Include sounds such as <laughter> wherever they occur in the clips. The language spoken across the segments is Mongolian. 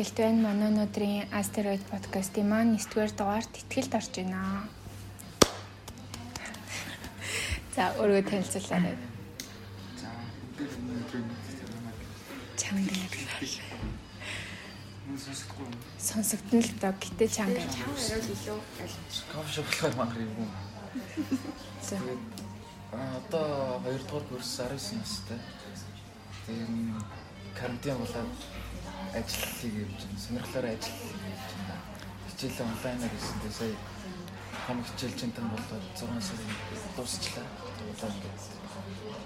За аножан ихтгэлтвэн манай өнөөдрийн астероид подкастын маань 9-р дугаарт ихтгэлд орж байна. За өөрөө танилцуулаарай. За бид өнөөдөр Чанга юм. сонсогдно л доо гэтээ чанга. Кофе шоп болохоор мангар юм. За Тэгээд а одоо 2 дугаар курс 19 настай. Тэгээд карантин болоод ажил хийх юм чинь сонирхлоор ажил хийж байна. Хичээлээ онлайнаар хийсэнтэй сая хамаг хичээл чинь тань болоод 6 сарын дуусчлаа. Одоо ингээд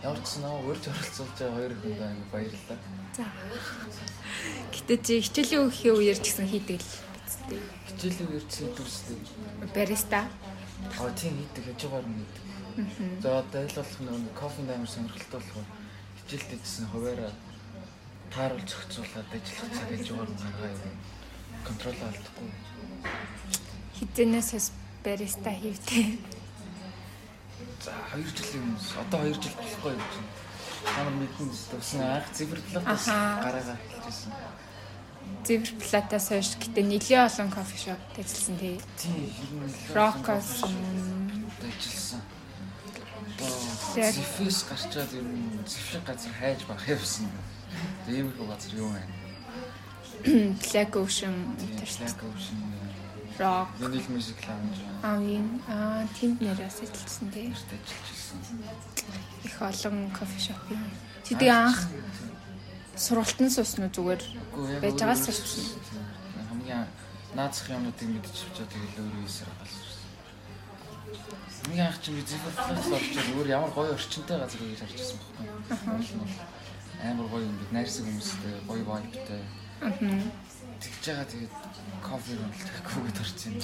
ямар ч сан аа урьж оролцуулж байгаа хоёр хүнд амар баярлалаа. за. Гэтээ чи хичээлийн өөхөө үеэр ч гэсэн хийдэг л үсттэй. Хичээлийн үеэр чи дүрслээ. Бариста. Аа тийм хийдэг хажуугаар нь хийдэг. За одоо аль болох нэг кофе амар сонирхолтой болохоор хичээлд дэжсэн хуваараа тааруулж зохицуулаад ажиллах цаг хажуугаар нь гаргаа юм. Контрол алдахгүй. Хизэнээс бас бариста хийвтэй. За 2 жилийн өмнө одоо 2 жил болохгүй юм чинь. Ямар мэдэн төсөн анх цифердлах бас Ахаа. гараагаа хэлжсэн. Зэвэр платаас хойш гэтээ нэлээд олон кофе шопт ажилласан тий. Тийм Рокос ажилласан. Зифэс гарчаад ер нь зэвшиг газар хайж байх явсан. Иймэрхүү газар юу вэ? Black Ocean Тийм тэр Black Ocean, Rock Vinyl Music Lounge аа юм аа тэнд нэрээс ажилласан тий. нэрт ажиллаж ирсэн. Их олон кофе шоп юм. Тэдэг анх сургалтын суусна зүгээр байж байгаа өөрөө сурсан. Хамгийн наацх юмнуудыг мэдчих чад тэгэл өөрөө хийсээр галсан. Хамгийн анх чинь би зэвэрлээс орчод өөр ямар гоё орчинтай газар гэж харж ирсэн байхгүй. Амар гоё юм бид найрсаг хүмүүстэй гоё vibeтай. Аа. Тэгж байгаа тэгээд кофе уналтахгүй гэж орж юм.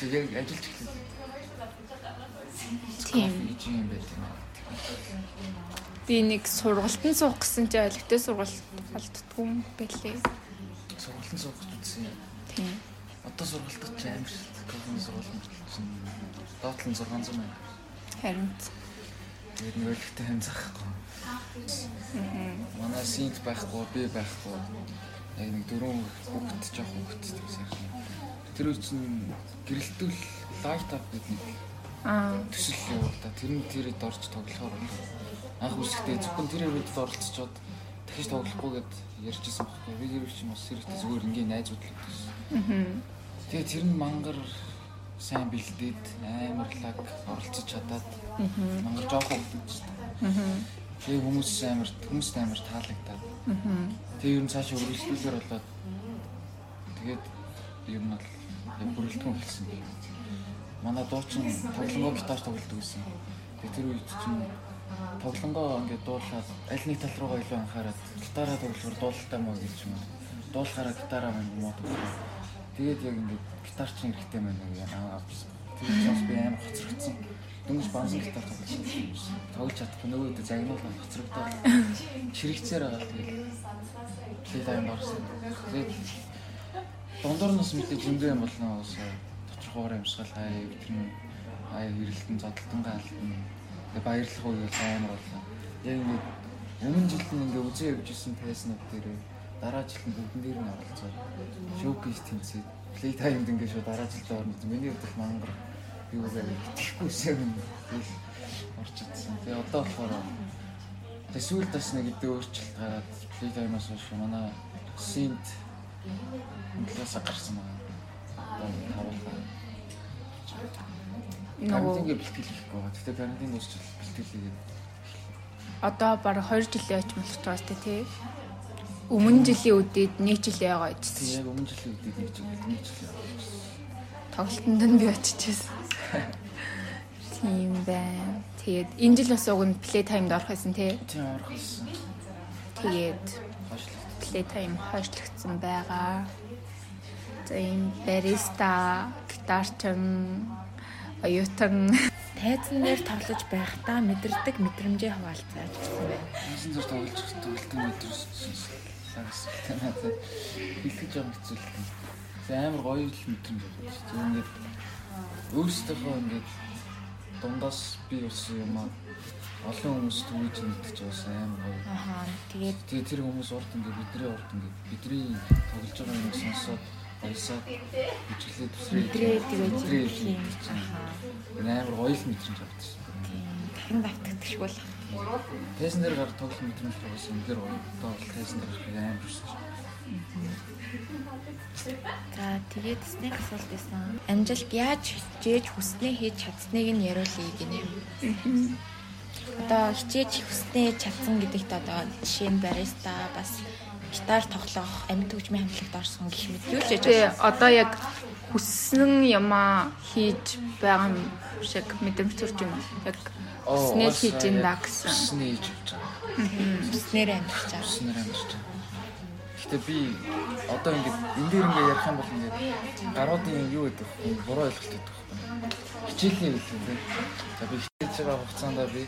Тэгээд ажиллаж эхлэв. Тийм. Юм байт юм. Би нэг сургалтын суух гэсэн чи ойлгохтой сургалт алддгүй юм бэлээ. Сургалтын суух гэсэн юм. Тийм. Одоо сургалтад ч амар. Кофений сургалт чинь доотлон 600 байна. Харин Тэгээд нэг өлегтэй хэм заахгүй. Манай синт байхгүй, би байхгүй. Яг нэг дөрөв хүүхэд жоох хүүхэд сайхан. Тэр үе чинь гэрэлтүүл лайт ап гэдэг нэг төсөл явуу та. Тэр нь тэрэд орж тоглохоор. Анх үсгтээ зөвхөн тэр ирээдүйд оролцоод дахиж тоглохгүйгээд ярьжсэн байхгүй. Би тэр үе чинь бас хэрэгтэй зүгээр ингийн найзууд л аа Тэгээ тэр нь мангар сайн бэлдээд амар лаг оролцож чадаад мангар жоох хүүхэд Тэгээ хүмүүс амар хүмүүст амар таалагдаад. Тэгээ ер нь цаашаа өргөжлүүлэр болоод тэгээд ер нь бол бүрэлдэхүүн хэлсэн. Манай дуучин тоглонгоо гитар тоглодог гэсэн. Тэгээ тэр үед чинь тоглонгоо ингээд дуулаад аль нэг тал руугаа илүү анхаарал гитараа тоглохоор дуулалтай мó гэж юм. Дуулахаараа гитараа мань мод. Тэгээд яг ингээд гитар чинь хэрэгтэй байна гэж аа авсан. Тэгээд бас би амар хоцрогдсон. Дөнгөж бансан гитар тоглож тоглож чадахгүй нөгөөдөө загнуулаад хоцрогдоод чирэгцээр байгаа тэгээд плей тайм орсон. Тэгээд дундуур нас мэдээ зөндөө юм болно уусаа тодорхой юмсгал хай тэр хай хэрэлтэн зодтолтон гаалтан тэгээд баярлах уу гэж амар боллоо. Яг ингээд өмнө жилд нь ингээд үзэн явж исэн тайснууд дээр дараа жилд нь бүгдэн дээр нь оролцоо. Шоукейс тэнцээд плей таймд ингээд шууд дараа жилд орно. Миний хувьд мангар юу вэ итгэхгүйсэн. Тэгэл орчихсон. Тэгээ одоо болохоор тэгээ сүүлд бас нэг өдөө өөрчлөлт гараад плей таймаас хойш манай синт хөндлөөс гарсан байна. Одоо нөгөө Карантингээ бэлтгэл хийхгүй байгаа. Гэтэ карантин дуусчил бэлтгэл хийгээд одоо баг 2 жилийн аж болох байгаас тий. Өмнө жилийн үдээд 1 жил тийм ичсэн. яг өмнө жилийн үдээд нэг жил нэг жил. Тоглолтонд нь би очижсэн. Тийм байна. Тэгээд энэ жил бас уг нь плей таймд орох байсан тий. Тийм орох гэсэн. Тэгээд плей тайм хойшлогдсон байгаа. За ийм бариста, гитарчин, оюутан тайзнаар тоглож байхдаа мэдэрдэг мэдрэмжээ хуваалцаж гэсэн байна. Насан зур тоглож. Лагс танаад хэлэх жоо хэцүү л. Тэгээ амар гоё л мэдрэмж байна. Тэгээ ингээд өөрсдийнхөө ингээд дундаас би болсон юм аа олон хүмүүс түүж нэгдэж бас амар гоё. Ахаа. Тэгээд Тэгээ тэр хүмүүс урд ингээд бидний урд ингээд бидний тоглож байгаа юм сонсоод баясаад хичээлээ төсрээ. Мэдрээ тэгээд юм. Ахаа. Амар гоё л авчихсан. Тийм. Дахин давтагдчих бол. Дээр гар тоглох мэдрэмж бас үнээр гоё. Одоо дээр гарах амар хүсэж. За тэгээд снэк асуулт байсан. Амжилт яаж хичээж хүснээ хийж чадсныг нь яриулъя гинэ. Одоо хичээж хүснээ чадсан гэдэгт одоо жишээ нь бариста бас гитар тоглох, амьд хөгжмийн хамтлагт орсон гэх мэт юу ч яж Тэгээ одоо яг хүссэн юмаа хийж байгаа юм шиг мэдрэмж төрж юм? Яг Хүснээ л хийж ин да гэсэн. Хүснээ хийж байгаа. хүснээр амьдарч байгаа. Хүснээр амьдарч байгаа. Гэтэ би одоо ингээд энэ дээр ингээд ярих юм бол ингээд гаруудын юу гэдэг вэ? Буруу ойлголт гэдэг вэ? Хичээлийн үйл юм байна. За би хичээж байгаа хугацаанд би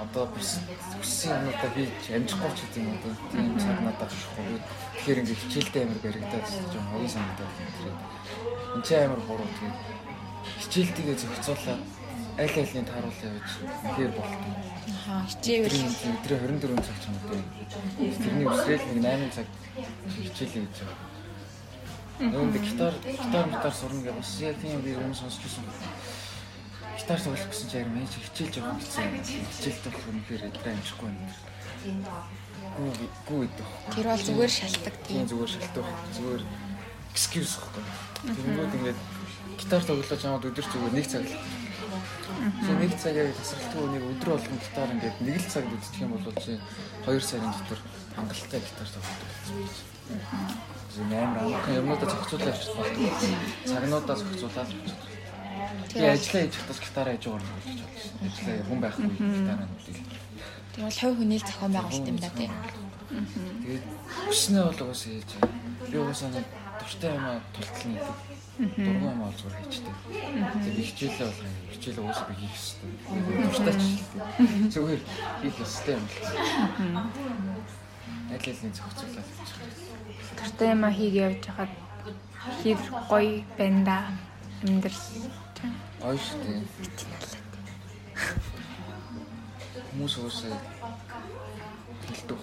одоо бус хүссэн юмудаа би амжихгүй ч гэдэг юм уу. Тийм цаг надад авчихгүй. Тэгэхээр ингээд хичээлдээ амар баригдаад юм хогийн санагдаад байна. Энд чинь амар буруу тийм. Хичээлтийгээ зохицуулаад аль альний тааруулаа явж үнээр болтоо. Аа хичээвэл Өдрийн 24 цаг ч юм уу. Тэрний өсрэл нэг 8 цаг хичээлээ хийж байгаа. Нөгөө гитар гитар гитар сурна гэх бас яг тийм би өмнө сонсч байсан. Гитар тоглох гэсэн чинь яг мэж хичээлж явах гэсэн. Хичээлд болох юм хэрэг өдрөө амжихгүй юм. Гүү гүү идэх. тэр бол зүгээр шалтгаан Тийм зүгээр шалтгаан. Зүгээр excuse байхгүй. Тэнгүүд ингээд гитар тоглож чамд өдөр зүгээр нэг цаг л. So нэг цаг яг тасралтгүй нэг өдөр болгон гитар ингээд нэг л цаг үзчих юм бол чи 2 сарын дотор хангалттай гитар тоглох байж. Зөв амар амархан юмнуудаа зохицуулаад явчих болдог. Цагнуудаа зохицуулаад явчих. Би ажиллаа хийж хатас гитар хийж байгаа юм болж байна. Ажиллаа хүн байхгүй гитараа нүдэл. Тэр бол хувь хүний зохион байгуулалт юм да тийм. Тэгээд өснөө бол угаасаа хийж. Би угаасаа дуртай юм аа тултал нэг дургуй юм зүгээр хийчтэй. Тэгээд хичээлээ болох юм. Хичээлээ угаасаа би хийх хэрэгтэй. Дуртай ч зүгээр хийх ёстой юм. Аль аль зохицуулаад явчих. Гэртээ юм хийгээ явж хахад хэр гоё байна да. Амьдрал. Гоё шүү дээ. Хүмүүс уусаа хэлдэг.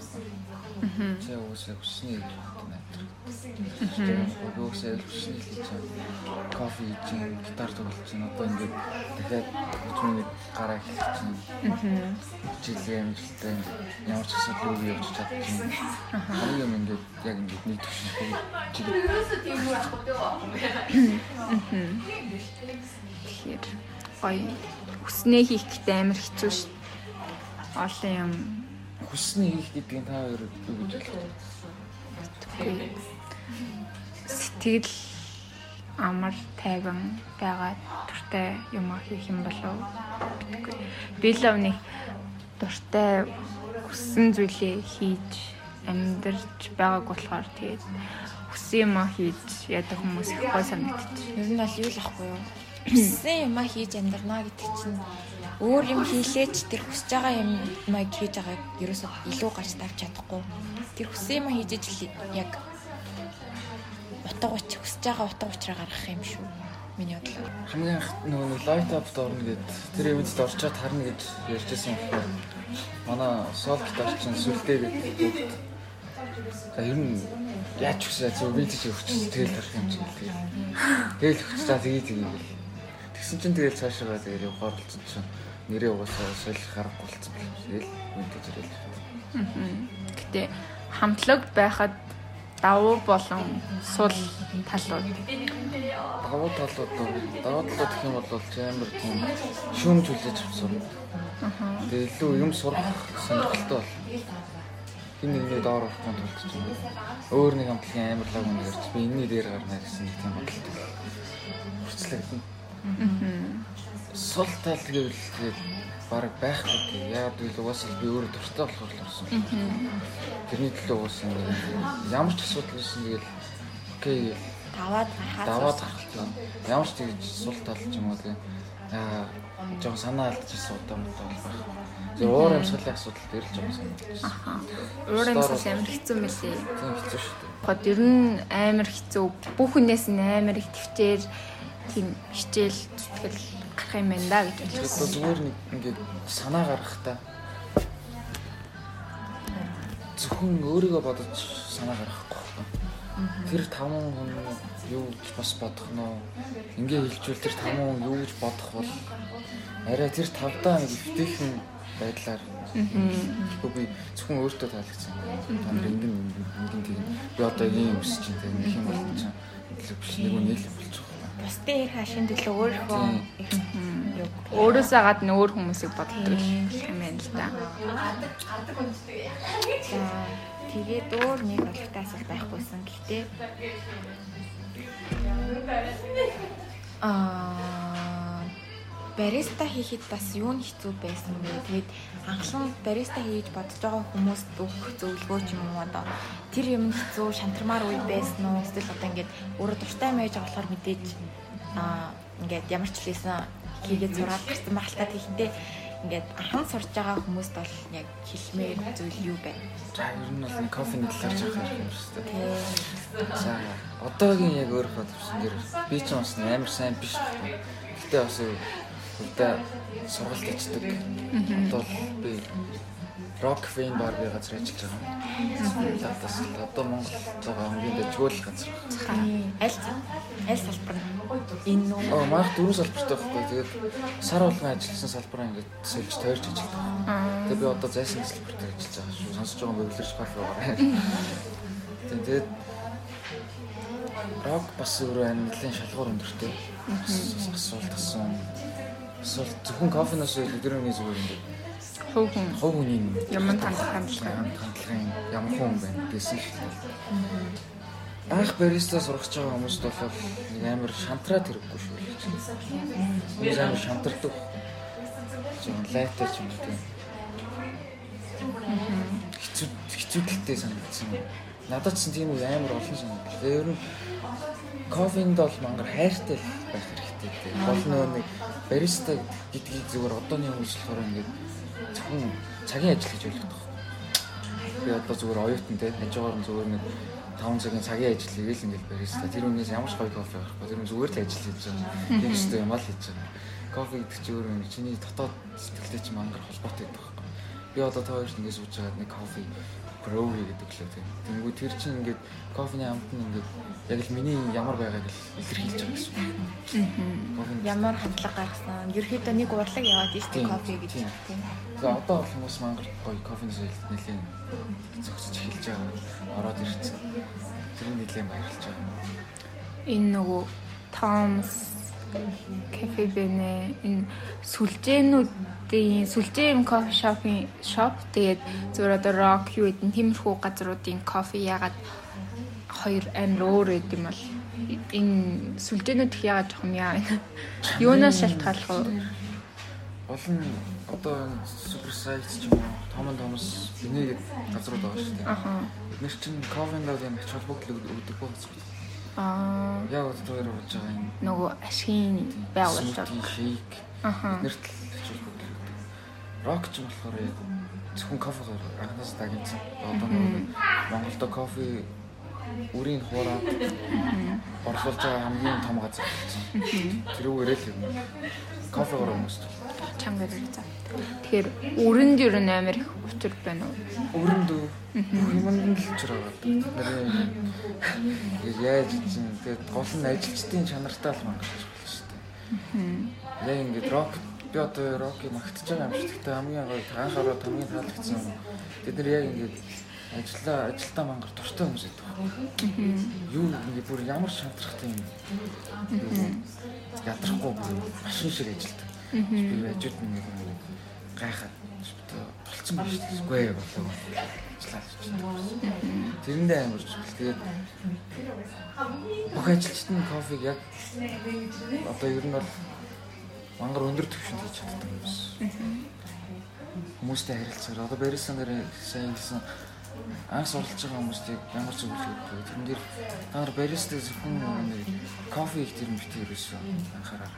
Тэ уусаа хүснээ гэж боддог хүснээ л хийж байгаа. Кофе хийж, гитар тоглож чинь одоо ингээд дахиад хүчмээ гараа хэлчих чинь. Жилээ амжилттай ямар ч асуудал үгүй явж чадчих. Хамгийн юм ингээд яг ингээд нэг төвшин чиг Тэгэхээр гоё. Хүснээ хийх гэдэг амар хэцүү шүү. Олон юм хүснээ хийх гэдгийг та хоёр юу гэж хэлдэг? Үгүй. Сэтгэл амар тайван байгаа дуртай юм хийх юм болов би л нэг дуртай хүссэн зүйлээ хийж амьдарч байгааг болохоор тэгээд хүссэн юм хийж ядаг хүмүүс их гой санагдчих. Ер нь бол юу л ахгүй юу? Хүссэн юмаа хийж амьдрнаа гэдэг чинь өөр юм хийлээч тэр хүсэж байгаа юмаа хийж байгааг ерөөсөө илүү гарч тавьж чадахгүй. Тэр хүссэн юмаа хийж ижил яг утга учир хүсэж байгаа утга учраа гаргах юм шүү. Миний бодлоор. хамгийн анх нөгөө лайт апд орно гэд тэр ивэнтэд орчоод харна гэж ярьжсэн юм. Манай сол гитар чинь сүлдээ гэдэг. За ер нь яаж хүсээ зөв би тийч өгч тэгэл тарах юм чинь тэгэл. Тэгэл өгч за тгий тгий гэл. Тэгсэн чинь тэгэл цаашаа тэгэл явахаар болсон чинь нэрээ угаасаа солих харахгүй болсон байна. Тэгэл үнтэй зэрэг. Гэтэ хамтлаг байхад давуу болон сул талууд Давуу талууд давуу талууд гэх юм бол амар тийм шүүмж хүлээж авсан. Тэгээ илүү юм сурах сонирхолтой бол. Энэ нэгний доор авах тулд ч юм. Өөр нэг хамтлагийн амар лаг юм ярьж би энэний дээр гарна гэсэн нэг тийм бодлоо. Хүрцлэгдэн. Сул тал гэвэл баг байхгүй тийм. Яг л угаасаа би өөрөө дуртай болохоор л орсон. Тэрний төлөө угаасаа ямар ч асуудал байсан тэгэл окей Даваад хаад даваад гарахлаа. Ямар ч тэгж сул тал ч юм уу тийм. Аа жоо санаа алдчихсан удаа модоо бол байх. Зөв уур амьсгалын асуудал дээр л жоо санаа алдчихсан. уур амьсгал амар хэцүү мэлээ. Тийм хэцүү шүү дээ. Гот ер нь амар хэцүү. Бүх хүнээс нь амар их төвчээр тийм хичээл зүтгэл болох юм байна да гэж бодлоо. Зүгээр нэг ингээд санаа гаргахтаа зөвхөн өөрийгөө бодож санаа гаргахгүй байна. Тэр 5 хүн юу гэж бас бодох нь ингээ хэлжүүл тэр 5 хүн юу гэж бодох бол арай тэр тавдаа өвтөхийн байдлаар Тэгэхгүй би зөвхөн өөртөө таалагдсан. Та нар ингэн ингэн тийм. Би одоо ийм өсч чинь тийм юм болсон чинь. Илүү биш нэг үнэ л юм Бусдын хэрэг хашийн төлөө өөрийнхөө их юу Өөрөөсөө гадна өөр хүмүүсийг боддог юм байна л да. Тэгээд өөр нэг олигтой асуулт байхгүйсэн. Гэхдээ аа бариста хийхэд бас юу нь хэцүү байсан бэ? Тэгээд анхлан бариста хийж бодож байгаа хүмүүст өгөх зөвлөгөө ч юм уу одоо тэр юм хэцүү шантармаар үе байсан уу? Эсвэл одоо ингээд өөрөө дуртай байж байгаа болохоор мэдээж аа ингээд ямар ч хэлсэн хийгээд сураад гарсан байх та тэгэхдээ ингээд анхан сурж байгаа хүмүүст бол яг хэлмээр зүйл юу бэ? За ер нь бол кофений талаар ярих юм шүү дээ. За одоогийн яг өөрөө төвсөн дэр би ч бас амар сайн биш. Гэтэ бас хөлдөө сургалт хийдэг. Одоо би Rock бар би газар ажиллаж байгаа. Латас одоо Монгол байгаа хамгийн дэжгүүл газар. аль аль салбар нь энэ нүү Аа маах дөрөв салбартай байхгүй. Тэгээд сар болгон ажилласан салбараа ингээд сольж тойрч ажилладаг. Тэгээд би одоо зайсан салбарт ажиллаж байгаа шүү. Сонсож байгаа кофе байгаа. Тэгээд рок бас өөрөө анилын шалгуур өндөртэй. Асуулт асуун. Асуулт зөвхөн кофеноос үл өдрөний зүгээр ингээд Хөв хүн хов хүний Юмд хандах хандлага. хандлагын ямар хүн байна гэсэн шүү дээ. Анх бариста сурах гэж байгаа хүмүүст бол нэг амар шантраад хэрэггүй шүү. Хүмүүс амар шантардаг. Зөвхөн лайтер ч юм уу тийм. Хэцүү хэцүүдэлтэй санагдсан. Надад ч тийм үе амар олон санагдлаа. Ер нь кофенд бол мангар хайртай байх хэрэгтэй тийм. Гол нөө нэг бариста гэдгийг зүгээр одооний хүмүүс болохоор ингээд зөвхөн цагийн ажил гэж ойлгодог. Би одоо зүгээр оюутан тийм хажуугаар нь зүгээр нэг 5 цагийн цагийн ажил хийгээл ингээд бариста. Тэр үнээс ямар ч гоё кофе авахгүй. Тэр зүгээр л ажил хийж байгаа. Тийм ч юм аа л хийж байгаа. Кофе гэдэг чинь өөр юм. Чиний дотоод сэтгэлтэй чинь мангар холбоотой байдаг. Би одоо та хоёрт ингээд сууж байгаад нэг кофе grow гэдэг лээ тийм. Тэнгүү тэр чинь ингээд кофений амт нь ингээд яг л миний ямар байгааг л илэрхийлж байгаа гэсэн үг. Ямар хандлага гаргасан. Ерөөдөө нэг урлаг яваад Тийм, кофе гэж тийм. Тэгээ одоо бол хүмүүс мангар гоё кофений соёлд нэлээд зөгсөж эхэлж байгаа. Ороод ирсэн. Тэр нь нэлээд баярлж байгаа. энэ нөгөө Томс кафе бэнэ энэ сүлжээнүүдийн сүлжээн кофе шопын шоп тэгээд зүгээр одоо рок юу гэдэг тиймэрхүү газруудын кофе ягаад хоёр амир өөр гэдэг юм бол энэ сүлжээнүүд их ягаад жоохон яа <laughs> юунаас шалтгаалх вэ? Нь одоо супер сайт ч юм уу, Том Томс бинэ гэдэг газрууд байгаа шүү дээ. Аха. Бид нар чинь кофенд юм ач холбогдол өгдөг байх газрууд. Аа Яг одоо хоёр болж байгаа юм. нөгөө ашигын shake Аха. Л ач холбогдол өгдөг. Рок ч болохоор яг зөвхөн кофегаар анхаас дагнсан. Одоо нөгөө Монголда кофе үрийн хуураад орлуулж байгаа хамгийн том газар болсон. Тэрүүгээрээ л юм. Кофегаар хүмүүст. чанга дээр за. Тэгэхээр өрөнд нь амар их учир байна уу? Өрөндөө бүх юмд л чир байгаа. Нарын яаж чинь тэгээд гол нь ажилчдын чанартай л мангаж болж шүү дээ. Яг ингээд рок би одоо рокийг магтаж байгаа юм шиг. Гэхдээ хамгийн гоё анхаарал хамгийн таалагдсан юм. Бид нар яг ингээд ажиллаа ажилдаа мангар дуртай хүмүүс байдаг. Юу ингээд бүр ямар шантрахтай юм. Ядрахгүй машин шиг ажилдаг. Би ажууд нэг гайхаад болцсон байх шүү дээ. Үгүй болоо. Ажиллаа л чинь. Тэрэндээ амарч тэгээд бүх ажилчдын кофег яг одоо ер нь бол мангар өндөр түвшинд хийж чаддаг юм байна. Хүмүүстэй харилцаар одоо барисан дээр сайн гэсэн анх суралцж байгаа хүмүүстийг ямар ч зөвлөгөө өгөх. Тэрэн дээр та нар бариста зөвхөн нэг кофе их тэр бит ерөөсөө анхаараа.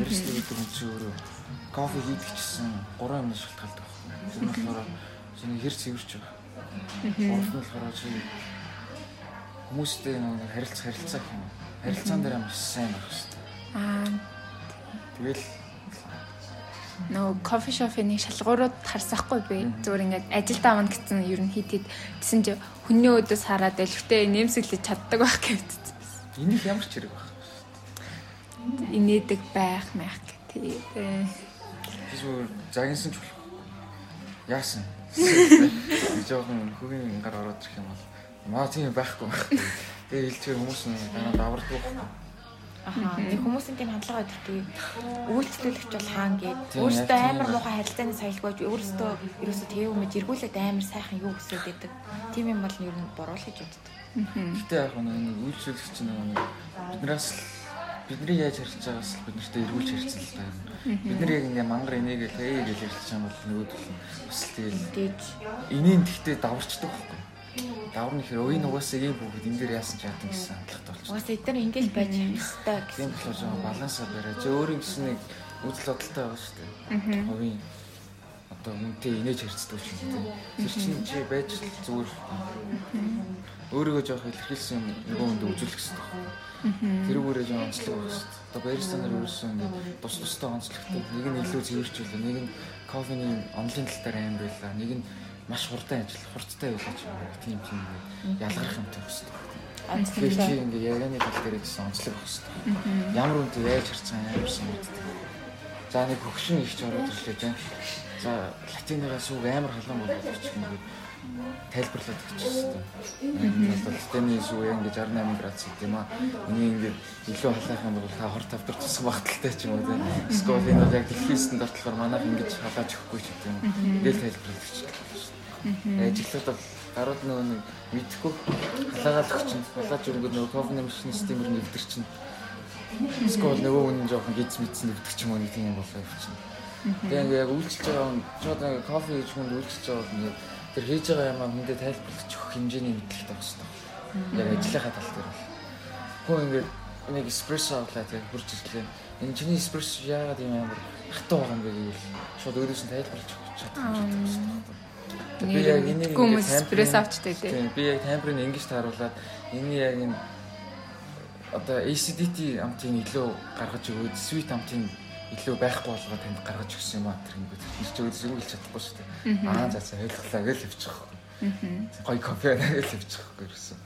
Бариста гэдэг нь чи өөрөө кофе хийдэг гэсэн гурван юмнаас шалтгаалдаг. Тэр нь болохоор чиний хэр цэвэрч байгаа. Гурав нь болохоор чи хүмүүстэй нэг харилцах харилцаа юм. Харилцаан дээр амар сайн байх хэрэгтэй. Аа Тэгэл нөгөө кофе шопын шалгуурууд харсахгүй би. Зүгээр ингээд ажилд авна гэсэн ер нь хит хит гэсэн чи хүний өдөөс хараад элвтэй нэмсэглэж чаддаг байх гэвч. Энийг ямар ч хэрэг байх. Инээдэг байх маяг тий. Зүгээр загинсан ч болох. Яасан? Би жоохон хөгийн гар ороод ирэх юм бол маа тийм байхгүй байх. Тэгээ хэлчихээр хүмүүс нь дараа давардаг байхгүй. Аха. Нэг хүмүүсийн тийм хандлага байдаг тий. Үйлчлүүлэгч бол хаан гээд өөртөө амар муухай харилцааны соёлгойж өөртөө ерөөсөө тэв юмж эргүүлээд амар сайхан юу өсөд байдаг. Тийм юм бол ер нь буруу л гэж үздэг. Гэтэ яг нэг үйлчлүүлэгч нэг биднээс бидний яаж харьцаж байгаас бид нартай эргүүлж харьцсан л та. Бид нар яг ингээ мангар энийгээл ээ гэж ярьж байгаа бол нөгөөдөл нь бас тэгэл дээж инeen тэгтээ даварчдаг байхгүй. Даврын ихэр өвийн угаасаа ийм бүгд энэ дээр яасан ч яадаг гэсэн хандлагатай болчихсон. Угаасаа эдгээр ингэж байж хэвээр <laughs> гэсэн. Тийм болохоор жоо балансаа бариа. Чи өөр юм гэсэн нэг үзэл бодолтой байгаа шүү дээ. Өвийн одоо үнтэй инээж харьцдаг юм тийм. Тэр чинь чи байж зүгээр өөрийгөө жоох илэрхийлсэн юм нөгөө хүнд үзүүлэх хэрэгтэй байна. Тэрүүгээрээ жоох онцлог байна шүү дээ. Одоо бариста нар ерөөсөн ингээд тус тустай онцлогтой. Нэг нь илүү цэвэрчлээ, нэг нь кофений онлын тал дээр аим байлаа, нэг нь маш хурдан ажил, хурцтай ч юм уу. Тийм тийм ялгарх юмтай дээ. Тэгэхээр чи ингээ ярианы тал дээр гэсэн онцлог дээ. Ямар үнтэй яаж харцсан ямарсан мэддэг. За нэг хөгшин ихч ороод ирлээ тийм. За латиныгаас үг амар халуун ч юм уу тайлбарлаад өгчихсэн. Латины сүү ингэж 18 градус гэдэг юм аа. Энийг ингэж илүү халаах юм бол та хор тавдарчсан багталтай ч юм уу тийм. Скол энэ бол яг дэлхийн стандарт болохоор манайх ингэж халааж өгөхгүй ч гэдэг юм. Ингээл тайлбарлаад өгчихсэн. Ажиглаад бол гарууд нөгөө нэг мэдхгүй халаагаал өгчин. Халааж өргөд нөгөө кофе машин системээр нэвдэр чинь. Скол нөгөө үнэн жоохон гиз мэдсэн нэвдэр ч юм уу нэг тийм болоо явчихна. Тэгээ яг үйлчлж байгаа шууд кофе хийж хүнд үйлчлж байгаа нэг тэр хийж байгаа юм хүндээ тайлбарлаж өгөх хэмжээний мэдлэгтэй байх хэрэгтэй. Яг ажлынхаа тал дээр бол. Хүн ингээд нэг эспрессо авлаа тэгээ хурж ирлээ. Энэ чиний эспрессо яагаад юм амар хатуу байгаа юм бэ гэвэл шууд өөрөөс нь тайлбарлаж өгч чадах юм байна. Би яг энийг хүмүүс эспрессо авчтай тий. Би яг темперыг ингэж тааруулаад энэ яг энэ одоо ACDT амтын илүү гаргаж өгөөд sweet амтын илүү байхгүй болгоо танд гаргаж өгсөн юм аа тэр ингээд тэр чинь өзөө хэлж чадахгүй шүү дээ. Аа за за ойлголаа гэж явчих. Гой кофе гэж явчих гэсэн.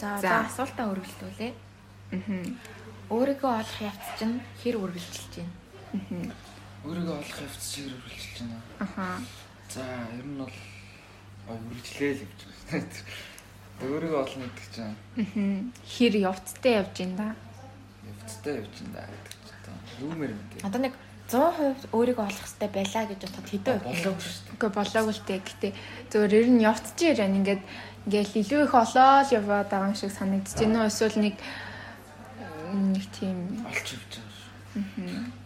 За за асуултаа өргөлтүүлээ. Аа. Өөрийгөө олох явц чинь хэр үргэлжилж байна? Аа. Өөрийгөө олох явц хэр үргэлжилж байна? Аха. За ер нь бол ой үргэлжлээ л явж байна. Өөрийгөө олно гэдэг чинь. Аа. Хэр явцтай явж байна да? Явцтай явж байна да гэдэг Юу мэр мэдээ. Одоо нэг 100% өөрийгөө олох хэрэгтэй байлаа гэж бодоход хэдэн хувь болоогүй шүү дээ. Үгүй болоогүй л дээ. Гэтэ зөвөр ер нь явцчих яа ингээд ингээл илүү их олоод яваад байгаа юм шиг санагдаж байна? Эсвэл нэг нэг тийм олч явж байгаа шүү.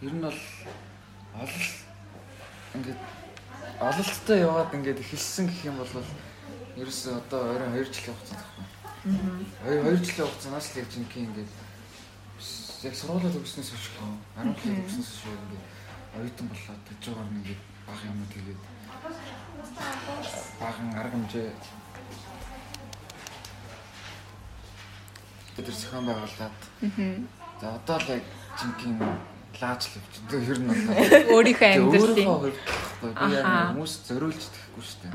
Ер нь бол олол ингээд ололттой яваад ингээд эхэлсэн гэх юм бол ерөөсөө одоо оройн 2 жилийн хугацаанд тахгүй. Аа. 2 жилийн хугацаанаас л яг чинь ингээд яг сургуулаа төгснөөс хойш гоо 10 жил төгснөөс хойш ингээд оюутан болоод тэгж байгаа нь ингээд бага юм тэгээд баган арга хэмжээ бид зохион байгуулад за одоо л яг жинхэнэ лааж л явж. Ер нь бол <laughs> өөрийнхөө амьдралын хүмүүс зориулж тэхгүй шүү дээ.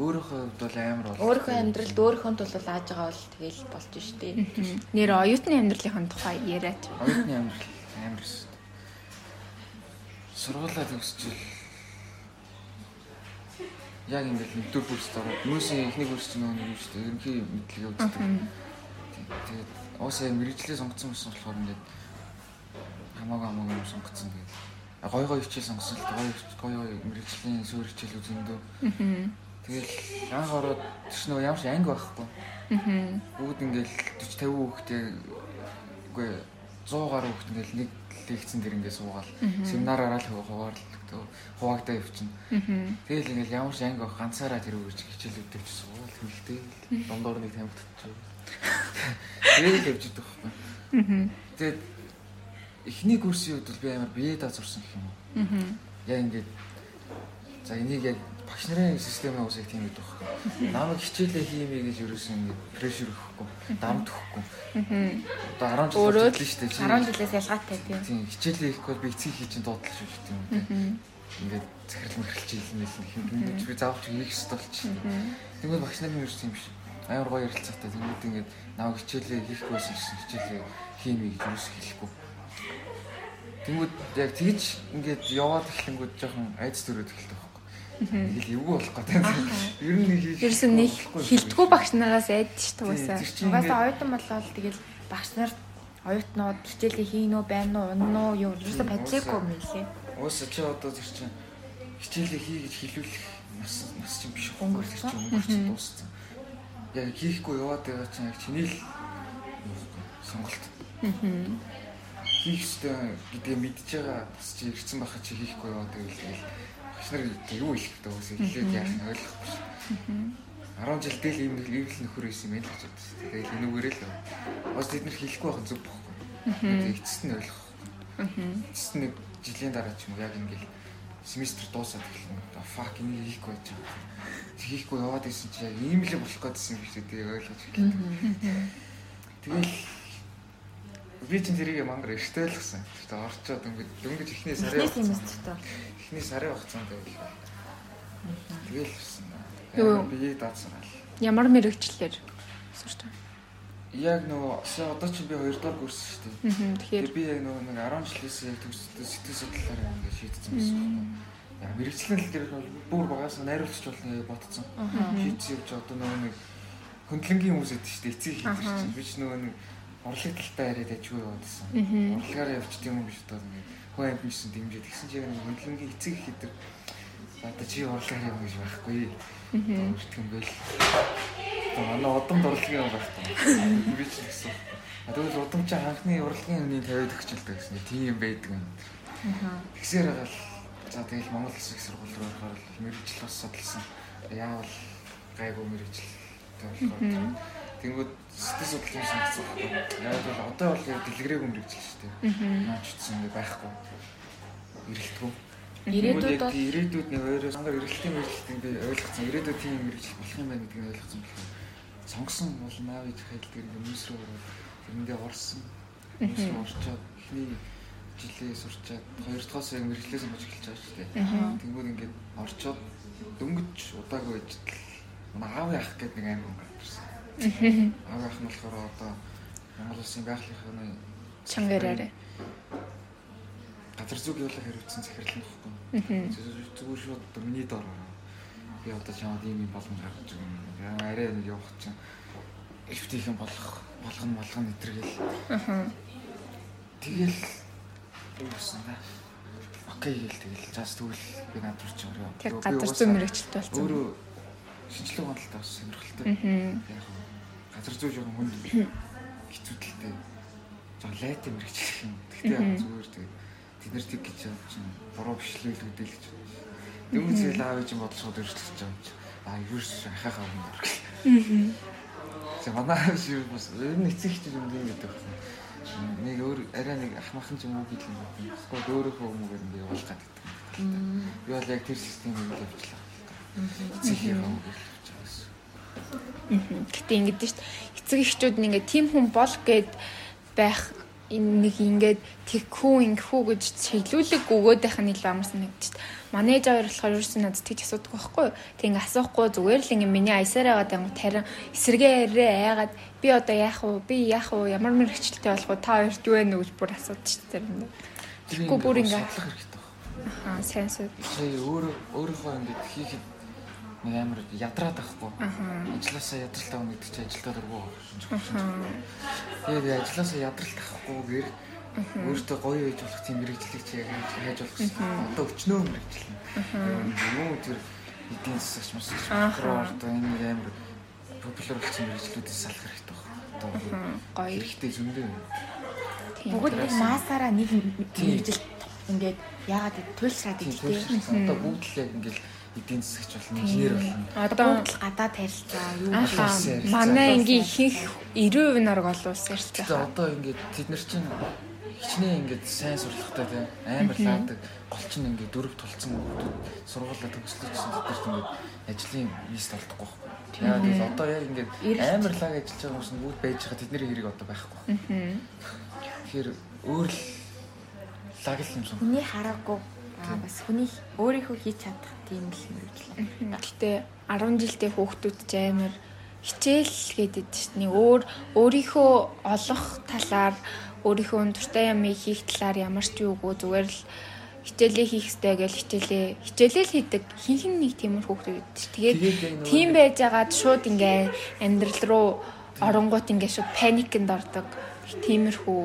Өөрийнхөө хувьд бол амар бол. Өөрийнхөө амьдралд өөрийнхөө тул лааж байгаа бол тэгэл болж шүү дээ. Нэр оюутны амьдралын тухай яриач. Оюутны амьдрал амар шүү дээ. Сургуулаа төгсчил яг ингээд нэгдүгээр курст ороод хүмүүсийн эхний курс чинь нөгөө юм шүү дээ. Ерөнхий мэдлэгээ үздэг. Тэгээд уусаа мэрэгчлээ сонгоцсон байсан болохоор ингээд хамаагүй хамаагүй юм сонгоцсон тэгээд гой гой хичээл сонгосон л гой гой мэрэгжлийн суур хичээл үзэндөө. Тэгэл анх ороод тийш нөгөө ямар ч анги байхгүй. Бүгд ингээл 40 50 хүүхдээ үгүй 100 гаруй хүүхд ингээл нэг лекцэн дээр ингээд суугаал семинараараа л хуваарлаа хуваагдаа явчихна тэгэл ингээл ямар ч анги байх ганцаараа тэр үгч хичээлүүдтэй ч суугаал хөлтэй дондор нэг тамхитчих тэгэл явж идэх байхгүй. Тэгээд эхний курсын үед бол би амар бие даа зурсан гэх юм уу. Аа. Яг ингээд за энийг яг багш нарын системээ усах тийм гэдэг байхгүй. Намайг хичээлээ хиймээ гэж ерөөсөн ингээд прешэр өгөхгүй, дамд өгөхгүй. Аа. Одоо 10 жил болчихлоо шүү дээ. 10 жилээс ялгаатай тийм. Тийм хичээлээ хийхгүй би эцэг хийж чинь дуудлаа шүү дээ тийм үү. ингээд захирал мэрхэлж хэлнээс нэг юм би заавч хийх хэрэгтэй болчихсон. Тэгвэл багш нарын юу юм биш. Аяар гоё ярилцаатай. Тэгвэл ингээд наваг хичээлээ хийхгүй байсан гэсэн хичээлээ хиймийг юус хэлэхгүй. Тэнгүүд яг тэгж ингээд яваад эхлэнгүүд жоохон айц төрөөд эхэлдэг байхгүй. Ингээл эвгүй болох гэдэг. Ер нь нэг хийх. Ерөөсөн нэг хилдэггүй багш нараас айдч тугасаа. Угаасаа оюутан болоод тэгэл багш нар оюутнууд хичээлээ хийнө үү, байна уу, унна уу, юу ерөөсө бодлоогүй юм лээ. Уус чи одоо тэр чинь хичээлээ хий гэж хэлүүлэх нас нас чинь биш Өнгөрсөн. өнгөрч дууссан. Яг хийхгүй яваад байгаа чинь яг чиний л сонголт. Хийх ёстой гэдгийг мэдж байгаа бас чи ирсэн байхад чи хийхгүй яваад байвал тэгэл багш нар юу вэ уус хэлээд яах нь ойлгохгүй шүү. 10 жил дээл ийм нэг ивл нөхөр байсан юм л гэж бодсон. Тэгээд энүүгээрээ л бас тэд нар хэлэхгүй байх зүг бохгүй. Тэгээд эцэст нь ойлгох. Эцэст нэг жилийн дараа ч юм уу яг ингээл семестр дуусаад эхэлнэ. Fuck энийг хийхгүй байж байгаа. Хийхгүй яваад исэн чи яг ийм л болох гэдсэн юм шиг тэгээд ойлгож эхэллээ. Тэгэл би чинь тэрийг мангар эрттэй л гсэн. Тэгээд орчоод ингээд дөнгөж ихний сарын Эхний семестртөө. ихний сарын хугацаанд байл. Тэгэл гсэн. Юу? Би даацсан гал. Ямар мэрэгчлэр сурч байгаа. Яг нөгөө одоо чи би 2 дахь курс шүү дээ. Аа. Тэгэхээр би яг нөгөө нэг 10 жилээс яг төгсөлтөө сэтгэл судлалаараа ингээд шийдсэн байсан юм. Яг мэрэгчлэн л тэр бүр багаас найруулчих болно гэж ботцсон. Шийдсэн явж одоо нөгөө нэг хөндлөнгийн хүмүүс өгдөө шүү дээ. Эцэг хийх чинь би ч нөгөө нэг урлаг талтай яриад ажгүй яваадсан. Урлагаараа явчих тийм юм биш одоо ингээд хүн амьдсан дэмжиж тэгсэн чинь яг нэг хөндлөнгийн эцэг хийдэг. Одоо чи урлагаар юм гэж байхгүй. Байл. Одоо манай удамд урлагийн юм байх таа. Би ч гэсэн. Тэгвэл удам чи анхны урлагийн юмны тавиад өгчлээ гэсэн. Тийм байдаг юм. Тэгсээр байгаа л за тэгэл Монгол их сургууль руу орохоор л мэрэгжил бас судалсан. Яавал гайгүй мэрэгжил болохоор. Тэнгүүд сэтгэл судлалын санагцсан байхгүй. Яг бол одоо бол яг дэлгэрээгүй мэрэгжил шүү дээ. Наач утсан ингээ байхгүй. Ирэлтгүй. Ирээдүйд бол ирээдүйд нэг өөрөө сангаар эргэлтийн мэрэгчлэлтийг би ойлгоцсон. Ирээдүйд тийм мэрэгжил болох юм байна гэдгийг ойлгоцсон болохоор сонгосон бол наав иж хайлт гэр хүмүүс рүү тэрэндээ орсон. Хүмүүс рүү орчоод эхний жилээ сурчаад хоёр дахь яг мэрэгчлээ сонгож эхэлж байгаа шүү дээ. Тэнгүүд ингээд орчоод дөнгөж удаагүй байж манай аав яах гэдэг нэг аим хүн гарсан. Аав яах нь болохоор одоо Монгол улсын байгалийнхын чангаараа. газар зүг явуулах хариуцсан захирал нөхгүй. Зүгээр шууд одоо миний дор ороо. Би одоо чамд ийм юм болгон гаргаж өгнө. Арай нэг явах чинь эвтийхэн болох болгоно болгоно өдргээл. Тэгэл юу гэсэн да. Окей гэл тэгэл заас тэгвэл би над руу ч орё. Тэг газар зүй мэрэгчлэлт болсон. Өөрөө шинжлэх ухаантай бас сонирхолтой. Аа. Яг газар зүй жоохон хүнд хэцүүдэлтэй. Жоо лайт мэрэгчлэх юм. Яг зүгээр тэгээ тэд нар тэг гэж явж чинь буруу бишлүүлгүүдээ л гэж. Дөнгөж зээл аав ээж бодол шууд өршлөж байгаа юм чи. А юус ахахаа юм даа. Аа. За манай шиг бас ер нь эцэг хчиж юм гэдэг байна. Нэг өөр арай нэг ахмахан ч юм уу гэдэг юм. Эсвэл өөрөөхөө юм уу гэдэг явуулах гэдэг. Би бол яг тэр системийг явуулах. Эцэг юм гэж явж байгаа гэсэн. Гэтэ ингэдэж шít эцэг эхчүүд нь ингээ тийм хүн бол гэд байх энэ нэг ингээд тэгхүү ингэхүү гэж чиглүүлэг өгөөд байх нь илүү амар санагдчих. Манэж аваар болохоор ерөөсөн надад тэгж асуудаг байхгүй? Тэг ингээ асуухгүй зүгээр л ингээ миний аясаар байгаа даа тарин эсэргээрээ айгаад би одоо яах вэ? Би яах вэ? Ямар мэрэгчлэлтэй болох вэ? Та хоёрт юу вэ гэж бүр асуудчих тийм. Тэгэхгүй бүр ингээ судлах хэрэгтэй байна. аа сайн сууд. Чи өөрөө өөрийнхөө ингээд хийхэд нэг амар ядраад байхгүй. Ажлаасаа ядралтай хүн гэдэг чинь ажилдаа байна. Тэгээд ажлаасаа ядралт авахгүйгээр өөртөө гоё байж болох тийм мэрэгжлийг чи яг хайж болох гэсэн. Одоо өчнөө мэрэгжил. Юу тэр эдийн засагч мас прокурор одоо энэ амар популяр болсон мэрэгжлүүдээс салах хэрэгтэй байна. Одоо Гоё. хэрэгтэй зөндөө. бүгд нэг маасаараа нэг мэрэгжил ингээд яагаад туйлшраад Тийм идэх тийм. Одоо бүгд л яг ингээл эдийн засагч болно, инженер болно. Одоо Бүгд л гадаад харилцаа юу Ярилцаа. манай ангийн ихэнх 90% нар гол улс ярьж Тэгээ байгаа. одоо ингээд тэд нар чинь хичнээн ингээд сайн сурлагатай тийм амар лаадаг гол чинь ингээд дөрөв тулцсан хүмүүс сургуулаа төгслөжсөн тэд нарт ингээд ажлын лист олдохгүй байхгүй. Яагаад гэвэл одоо яг ингээд амар лаг ажиллаж байгаа хүмүүс нь бүгд байж байгаа тэдний хэрэг одоо байхгүй. Тэгэхээр өөр л лаг л юм сон. Хүний хараагүй Аа бас хүний өөрийнхөө хийж чадах тийм л мөрөглөө. Гэтэ 10 жилдээ хүүхдүүд ч амар хичээл гэдэг чинь өөр өөрийнхөө олох талаар өөрийнхөө дуртай ямыг хийх талаар ямар ч юугүй зүгээр л хичээлээ хийх хэрэгтэй гэж хичээлээ хичээлээ л хийдэг хин хин нэг тиймэр хүүхдүүд байдаг. Тэгээд тийм байж байгаад шууд ингээ амьдрал руу оронгууд ингээ шууд паникнд ордог. Тиймэрхүү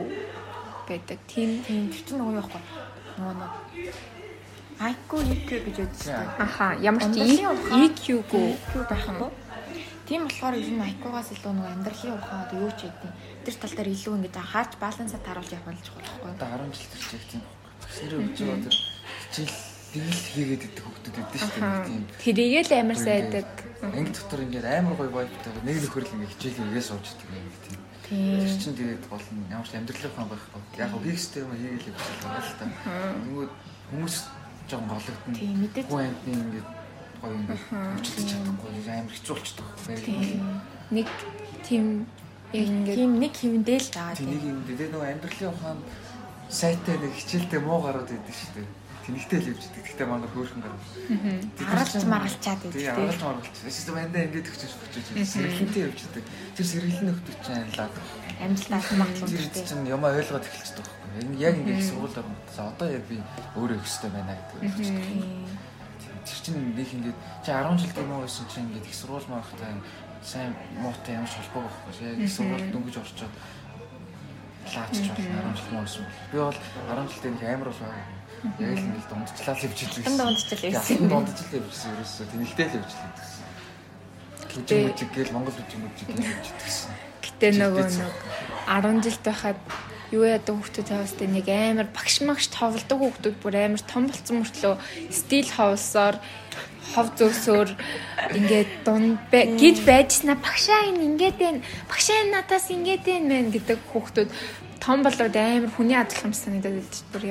байдаг. Тийм Тийм чинь нөгөө юу байхгүй. Нөгөө нөгөө IQ EQ гэж үүдсэн. аха ямар ч. EQ-гүй EQ байхгүй. Тийм болохоор ер нь IQ-гаас илүү нөгөө амьдралын ухаан одоо юу ч гэдэг. Тэр тал дээр илүү ингэж анхаарч балансаа таруулж явах болж байхгүй. Одоо 10 жил тэр чиг тийм багшнэрээ өгч байгаа тэр хичээл тэгэл хийгээд идэх хүмүүс байдаг шүү дээ. нэг Тийм. тэрийгэл амар сайдаг. Анги дотор ингээд амар гоё вайптай нэг нөхөр л ингээд хичээл хийгээ суучдаг юм тийм. Тийм. Тэр чинь тэгээд гол нь ямар ч амьдралын ухаан байхгүй. Яг хөө хийхстэй юм хийгээл явж байгаа л та. Тэнгүүд хүмүүс жоохон голөгдөн. Тийм, мэдээж. Хүн амьтны ингээд гоё ингээд хөвчлөж чадахгүй амар хэцүү болчихдог. Тийм. Нэг тийм яг ингээд Тийм нэг хэвэндээ л байгаа тийм. юм дээ нөгөө амьдралын ухаан сайтай нэг хичээлтэй муу гарууд идэв шүү дээ. Тэнэгтэй л явж идэг. Гэхдээ манай хөөрхөн гар. Аргалж маргалчаад Тий, байдаг. аргалж маргалж. Эсвэл мандаа ингээд өгч өгч сэргэлэнтэй явж идэг. Тэр сэргэлэн нөхдөж чинь анлаад. Амжилтаа маглуу Тэр чинь юм ойлгоод эхэлчихдэг яг ингээд сургуулиар мтаа. Одоо яг би өөрөө их хөстэй байна гэдэг. Тийм. Тэр чинь нэг ингээд чи 10 жил гэмүү байсан чинь ингээд их сургууль маахтай сайн муутай ямар холбоо байхгүй. Яг их сургууль дөнгөж орчоод лаачч байна 10 жил муусан. Би бол 10 жилдээ нэг амар бол байгаа. Яг л ингээд дундчлал. Хатан дундчил явсан. Хатан дундчлал явсан ерөөсөө тэнэлтэй л идэг. Үжиг үжиг гээл Монгол үжиг гээл явж идэгсэн. гэтээ нөгөө нэг 10 жилд байхад юу яадаг хүүхдүүд тавьстай нэг амар багш магш товлдог хүүхдүүд бүр амар том болцсон мөртлөө стил ховсоор хов зөөсөөр ингээд дунд гэж байжснаа багшаа энэ ингээд байна багшаа надаас ингээд байна мэн гэдэг хүүхдүүд том болоод амар хүний адилхан санагдаад байдаг бүр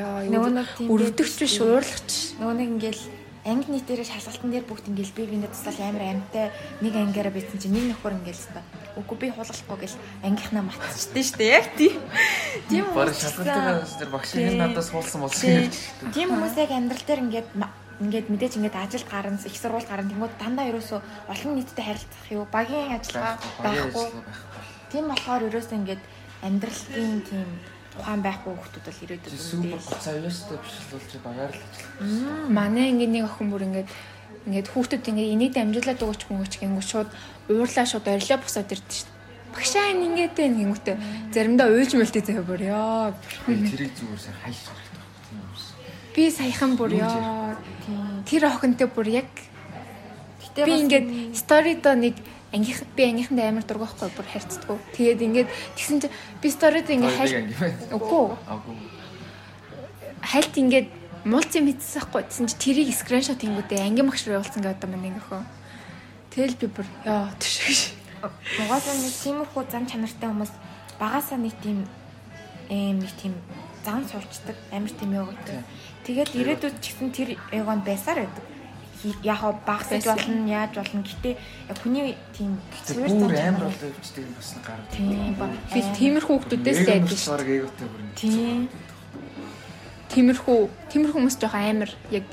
тийм өрөвдөгч биш уурлагч. Нөгөө нэг ингээл анги нийтээрээ шалгалтын дээр бүгд ингээл би биндээ туслал амар амтай нэг ангиараа битсэн чинь нэг нөхөр ингээл та. Үгүй би хулгахгүй гэл ангийнхнаа матчдээ штэ яг тийм. Тийм хүмүүс шалгалтын тэр багш энэ надаас хуулсан болсон гэж. Тийм хүмүүс яг амьдрал дээр ингээд ингээд мэдээж ингээд ажилд гарна, их сургууль гарна тэнгууд дандаа ерөөсөө олон нийтэд харилцах юу, багийн ажиллагаа байхгүй. Тийм болохоор ерөөсөө ингээд амьдралын тийм тухайн байхгүй хүмүүс бол ирээдүйд Супер үндээс. гоцаа юустай биш л чи багаар л ажиллах. Манай ангийн нэг охин бүр ингээд ингээд хүүхдүүд ингээд энийг дамжуулаад өгөөч хүн өч гингүү шууд уурлаа шууд орилоо босоод ирдэ шүү дээ. Багшаа энэ ингээд байна гингүүтээ заримдаа уйлж мэлтэй зөө бүр ёо. Тэрийг зүгээр сайн хайш хэрэгтэй. Би саяхан бүр ёо. Тэр охинтой бүр яг Гэтэ би ингээд сторидо нэг ангийнх би ангийнхандаа амар дургахгүй бүр харьцдаг. Тэгээд ингээд тэгсэн чи би сторидо ингээд хайр. Үгүй хальт ингээд муулцсан мэдсэн байхгүй гэсэн чи тэрийг скриншот хийгүүдээ анги багш руу явуулсан гэдэг юм нэг охин. Тэгэл би бүр ёо тийш. Угаасаа нэг тиймэрхүү зам чанартай хүмүүс багасаа нэг тийм эм нэг тийм зам суулцдаг амар тийм явагдав. Тэгээд ирээдүйд ч гэсэн тэр ягонд байсаар байдаг. Яг багсаж болно, яаж болно. Гэтэ яг хүний тийм Тэр бүр амар явчихдаг юм бас гараад. Тийм ба. Би тиймэрхүү хүмүүсээс л айдсан шүү. Тийм. Тиймэрхүү тиймэрхүү хүмүүс жоох амар яг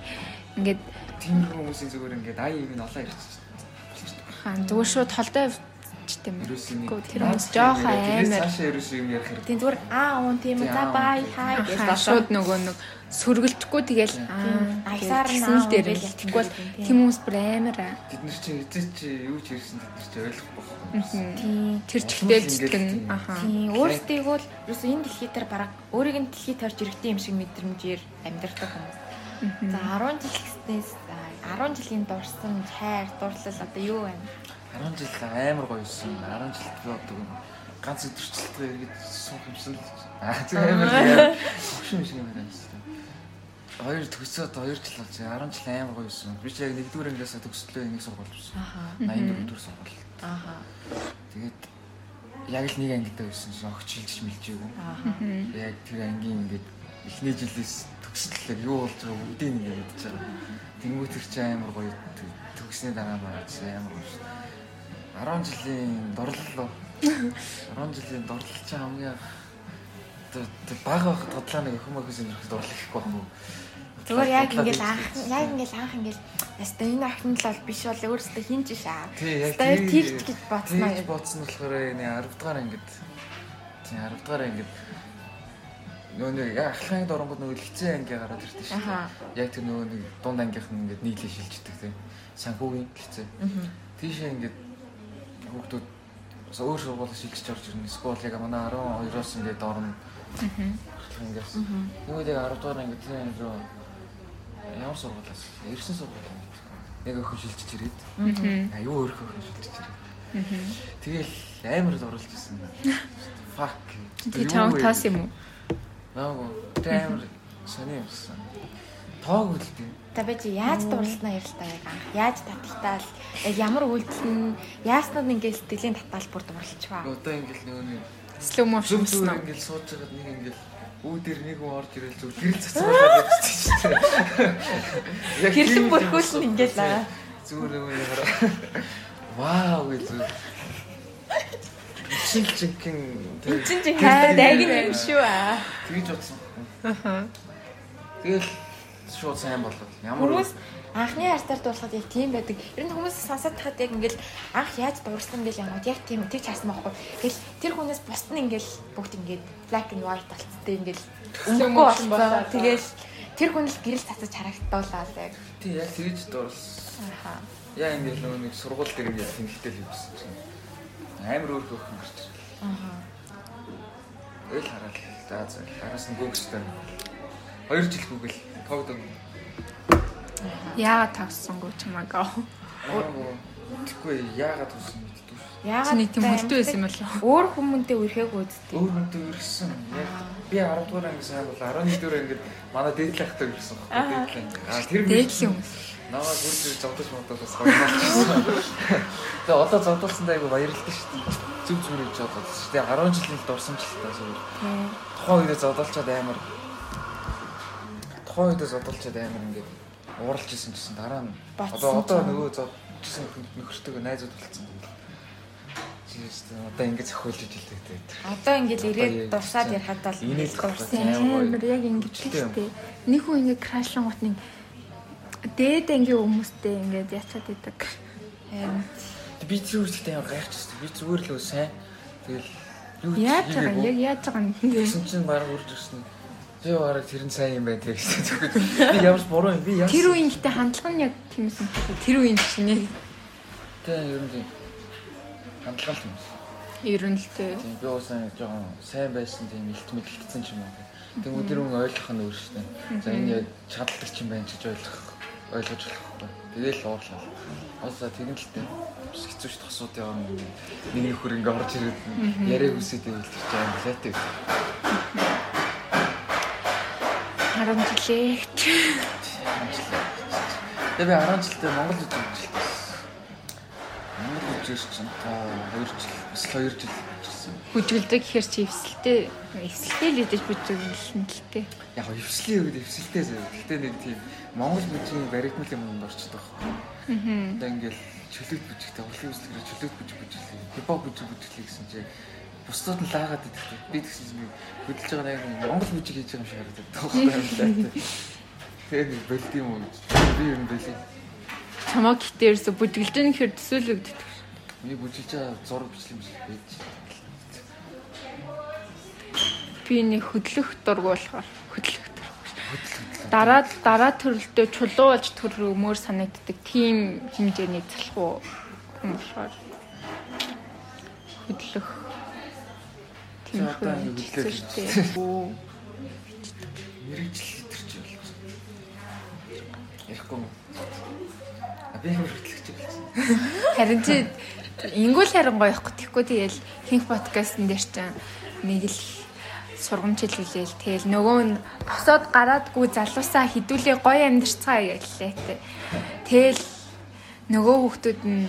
ингээд Тиймэрхүү хүмүүсийн зүгээр ингээд ай юм нь олоо ирчихсэн. хаан зүгээр шууд юм. Ерөөсөө нэг Гэхдээ тэр хүмүүс жоох амар. Тийм зүгээр аа уун тийм. За бай хай гэж шууд нөгөө нэг сөргөлдөхгүй тэгэл аа Аягсаар нь гэсэн л аа, дээр л бол тийм. хүмүүс бүр амар. Бид нар чинь эзээ чи юу ч ирсэн бид нар чи ойлгохгүй байна. Тэр чигтэлждэг нь Тийм. ахаа. Тийм өөртөө л ерөөсөө энэ дэлхий дээр бараг өөрийг нь дэлхий тойрч иргэдэг юм шиг мэдрэмжээр амьдрах хүмүүс. За 10 жил гэснээс 10 жилийн дурсан хайр дурлал одоо юу байна? 10 жил амар гоё юусэн. 10 жилд би одоо ганц өдөрчлөлтөө эргэж суух юмсан л. Аа тийм амар <laughs> хөвшин шиг юм байна. Хоёр төгсөөд 2 жил болж 10 жил амар гоё юусэн. Би ч яг нэгдүгээр ангиасаа төгслөө энийг сургууль болсон. Аха. 84 дэх сургууль. Аха. Тэгээд яг л нэг ангитай байсан шин огч шилжиж мэлжээгүй. Аха. Яг тэр ангийн ингээд эхний жилээс төгслөлөөр юу болж байгаа бүгдийг ингээд мэдчихэж байгаа. Тэнгүү тэр чи амар гоё төгснээ дараа чи амар гоё шүү. 10 жилийн дурлал 10 <laughs> жилийн дурлал чи хамгийн тэр баг байх тодлоо нэг өхөн мөхөс юм дурлал гэхгүй байхгүй. Зүгээр яг ингээл анх яг ингээл анх ингээл яста энэ охин л бол биш бол өөрөөсөө хин ч шаа. Тэр тийч гэж бодсноо юм. бодсон болохоор энэ 10 дугаар ангид тий 10 дугаар ангид нөгөө нэг яг ахлахын дорнгод нөгөө лицээ анги гараад ирдэ шүү. Аха. Яг тэр нөгөө нэг дунд ангийнх нь ингээд нийлээ шилждэг тий. Санхүүгийн лицээ. Тийшээ ингээд хүүхдүүд өөр сургууль шилжиж орж ирнэ. Эсвэл яг манай 12-оос ингээд орно. Ахлах ангиас. Нөгөө яг 10 дугаар ангид тий рүү ямар сургуулиас ирсэн сургууль юм. Яг өхөн шилжиж ирээд. Аа юу өөрөө өхөн шилжиж ирээд. Тэгэл амар л оруулж ирсэн. Fuck. Тэг чамд таас юм уу? Наагүй. Тэг амар сони юмсан. Тоог үлдээ. Та би чи яаж дурлалнаа ярил та яг анх. Яаж таталтаал ямар үйлдэл нь яаснууд ингээл сэтгэлийн татаал бүр дурлалчваа. Одоо ингээл нөгөө нэг гэсэн үү? ингээл сууж байгаад нэг ингээл үүдэр нэг хүн орж ирэл зүг гэрэл цацруулаад явчихсан дээ. Яг Гэрлэн тийм л бүрхүүлсэн юм ингээл болсон. аа. Зүгээр нөгөө хараа. Вау гэж зүг. Чин чин Эн чин чи хай даг юм шүү аа. Тэгж. Аха. Тэгэл шууд сайн болов. Ямар Хүмүүс анхны хартаар дуулахад яг тийм байдаг. Ер нь хүмүүс сонсоод тахад яг ингээл анх яаж дуурсан гэл янгууд яг тийм тэг чаасан байхгүй. Тэгэл тэр хүнээс бусд нь ингээл бүгд ингээд black and white болцтой ингээл өнгөгүй болоод. Тэгэл тэр хүн л гэрэл цацаж харагдуулаад яг. тий яг тэгж дуурсан. Аха. Яа ингээл нөгөө нэг сургууль дээр ингээд тэмхтэй л явсан чинь. Амар өөр юм гарч ирлээ. Аха. Эл хараад за за араас нь гүгстэй. 2 жил гүгэл тогдсон. Яагаад тавсангүй чамаг аа? Тэгэхгүй яагаад тусан мэддэг шүү. Яагаад Чиний тийм хөлтөө байсан юм болов? Өөр хүмүүнтэй үрхэг үздэг. Өөр хүнтэй ирсэн. Яг би 10 дугаар анги сайн бол 11 дугаар ангид манай дээдл ахтай ирсэн Аа. баггүй дээдл анги. Аа тэр Дээдл юм. Наваа гүрж зовдож модоос гоёмолчихсон. Тэгээ одоо зовдуулсандаа айгу баярлалтай шүү дээ. Зүг зүгээр гэж бодсон шүү дээ. 10 жилийн дурсамжлалтай зүгээр. Тухайн үедээ зодолчод амар. Тухайн үедээ зодолчод амар ингээд ууралж исэн гэсэн дараа нь одоо одоо нөгөө зодчихсан нөхөртөөгөө найзууд болцсон. Жишээ нь одоо ингээд зохиолж ижилдэг дээ. Одоо Одоо ирээд дурсаад ярихад бол инээлх дурсан. Амар яг ингэж л тээ. Нэг хүн ингэ крашлангууд нэг дээд ангийн хүмүүстэй ингээд яцаад идэг. Би тэр үстэй амар гайхчихсан. Би зүгээр л сайн. Тэгэл юу Яаж байгаа. Яг яаж байгаа юм? Тэгсэн чинь баг үрж ирсэн. Би бараг тэр нь сайн юм байдаг гэсэн зүгээр. Би ямар ч буруу юм. Би ямар Тэр үеийн гэдэг хандлага нь яг тиймсэн. Тэр үеийн чинь яг Тэгээ ер нь тийм. Хандлага л тиймсэн. Ер нь л тийм. Би уусан жоохон сайн байсан тийм илт мэдлэгдсэн ч юм уу. Тэг өдөр өн ойлгох нь өөр шүү дээ. За энэ яг чаддаг ч юм байна гэж ойлгох ойлгож болохгүй. Тэгээл уурлаа. Ууса тэгэн л тийм хэцүүч тосуудын орн нэг их хөр ингээ орж ирээд яриа хүсээд байл тэр чинь амлаатай. 10 жилээ. Тэгээ би 10 жилдээ Монгол үзэж ажилласан. Монгол үзэж чинь та 2 жил, бас 2 жил ажилласан. Бүжгэлдэг гэхэр чи эвсэлтэй, эвсэлтэй л идэж бүжгэлэн л тээ. Яг хоо эвслийн үед эвсэлтэй зав. Гэтэ нэг тийм Монгол бүжгийн баригмал юм уу орчдог. Аа. Тэгээ ингээл чөлөөт бүжгтэй, урлагийн үзлэгээрээ чөлөөт бүжиг бүжиглэе. Хипхоп бүжиг бүжиглэе гэсэн чинь бусдууд нь лаагаад идэх. Би тэгсэн чинь хөдөлж байгаа нэг Монгол бүжиг хийж байгаа юм шиг харагдаад байна. Тэгээ нэг бэлт юм уу. Би ер нь бэлээ. Чамаа гэтээ ерөөсө бүжгэлж байгаа гэхэр төсөөлөгдөг. Би бүжиглэж байгаа зураг бичлэг юм шиг байж. Би нэг хөдлөх дург болохоор хөдлөх. Дараа дараа төрөлдөө чулуу болж төр өмөр санагддаг тийм хэмжээний залхуу юм болохоор хөдлөх тийм одоо ингэ хэрэгтэй. Оо. Мэргэжил чи болж. Ярихгүй юм. А би ямар хөтлөгч болсон. Харин чи ингүүл харин гоёхгүй тэгэхгүй тэгэл хинх подкастн дээр чинь нэг л сургамж хэлүүлээл тэгэл нөгөө нь босоод гараадгүй залуусаа хідүүлээ гоё амьдэрцгаа гэлээ тэ. Тэгэл нөгөө хүүхдүүд нь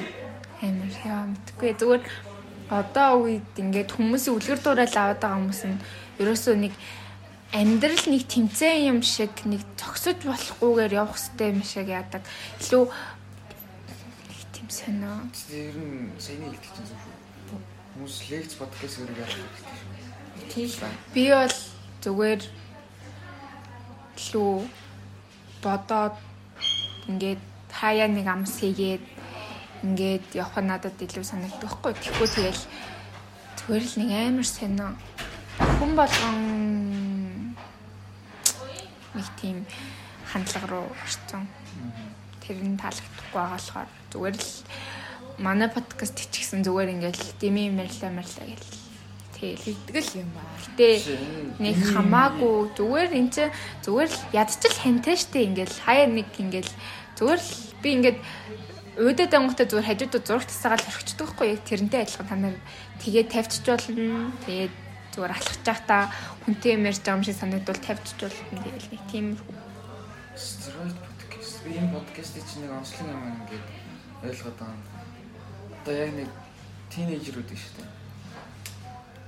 амар яа мэдгүй зүгээр одоо үед ингээд хүмүүсийн үлгэр дуурайл аваад байгаа хүмүүс нь ерөөсөө нэг амьдрал нэг тэмцээн юм шиг нэг зогсож болохгүйгээр явах хэрэгтэй юм шиг яадаг. Илүү их тийм сонио. Ер нь саяны хэлдэг чинь зөв шүү. Хүмүүс лекц подкаст өөрөө яах хэрэгтэй шүү. тийш ба. Би бол зүгээр илүү бодоод ингээд хаяа нэг амс хийгээд ингээд явах надад илүү санагддаг хгүй. Тэгэхгүй тэгэл зүгээр л нэг амар сонио хүн болгон нэг тийм хандлага руу орсон. Тэр нь таалагдахгүй байгаа болохоор зүгээр л манай подкаст хийчихсэн зүгээр ингээл дими мэрла мэрла гэл тэгдэл юм байна. Гэтэ нэг хамаагүй зүгээр эн чи зүгээр л ядчил хантай штэ ингээл хаяа нэг ингээл зүгээр л би ингээд уудад ангуутай зүгээр хажуудад зураг тасаагаал орчихдог байхгүй яг тэрнтэй адилхан та нар тэгээ тавьчих болно. Тэгээд зүгээр алхаж явах та хүнтэй юм ярьж байгаа юм шиг санагдвал тавьчих болно. Тэгэл нэг тиймэрхүү. Стероид подкаст. Би энэ подкастыг чинь нэг онцлог юм ингээд ойлгоод байгаа. Одоо яг нэг тинейжерүүд шүү дээ.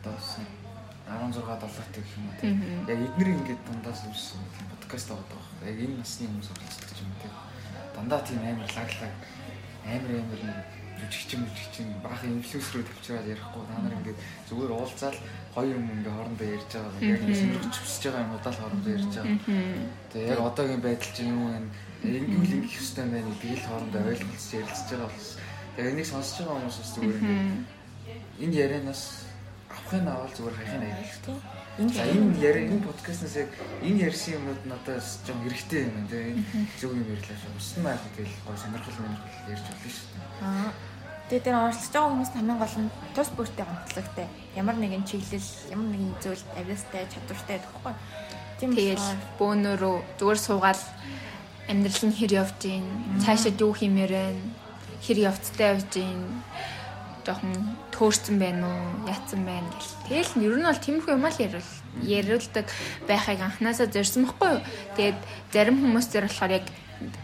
Одоо 16 7 гэх юм уу тийм. Яг эднэр ингээд дундаас үүссэн подкаст байгаа даа. Яг энэ насны хүмүүс оролцдог юм тийм. Дандаа тийм амар лаглаг амар амар нэг жүжигчин жүжигчин баахан инфлюенсерүүд тавьчаад ярихгүй та нар ингээд зүгээр уулзаал хоёр юм ингээ хоорондоо ярьж байгаа яг сонирхож хүсэж байгаа юмудаа л хоорондоо ярьж байгаа. Тэгээ яг одоогийн байдал чинь юу вэ? Ингэвэл ингэх ёстой байна гэдгийг л хоорондоо ойлголцож ярилцж байгаа бас. Тэгээ энийг сонсож байгаа хүмүүс бас зүгээр ингээ энэ ярианаас авахын авал зүгээр хайхын аяг. За энэ яри энэ подкастнаас яг энэ ярьсан юмнууд надаас жоо хэрэгтэй юм байна тийм зөв юм ярьлаа шүү. Устан байх тэгэл гой сонирхол сонирхол ярьж болно шүү. Аа. Тэгээд тэр оролцож байгаа хүмүүс хамгийн гол нь тус бүртээ гомдлогтой. Ямар нэгэн чиглэл, ямар нэгэн зүйл авьяастай, чадвартай гэхгүй. Тийм тэгэл бөөнөрөө зүгээр суугаал амьдрал нь хэр явж гин, цаашаа юу хиймээр байна, хэр явцтай явж гин жоохон төөрцөн байна уу, яатсан байна гэл. Тэгэл ер нь бол тиймэрхүү юм л ярил яриулдаг байхыг анханасаа зорьсон байхгүй юу. Тэгээд зарим хүмүүс зэр болохоор яг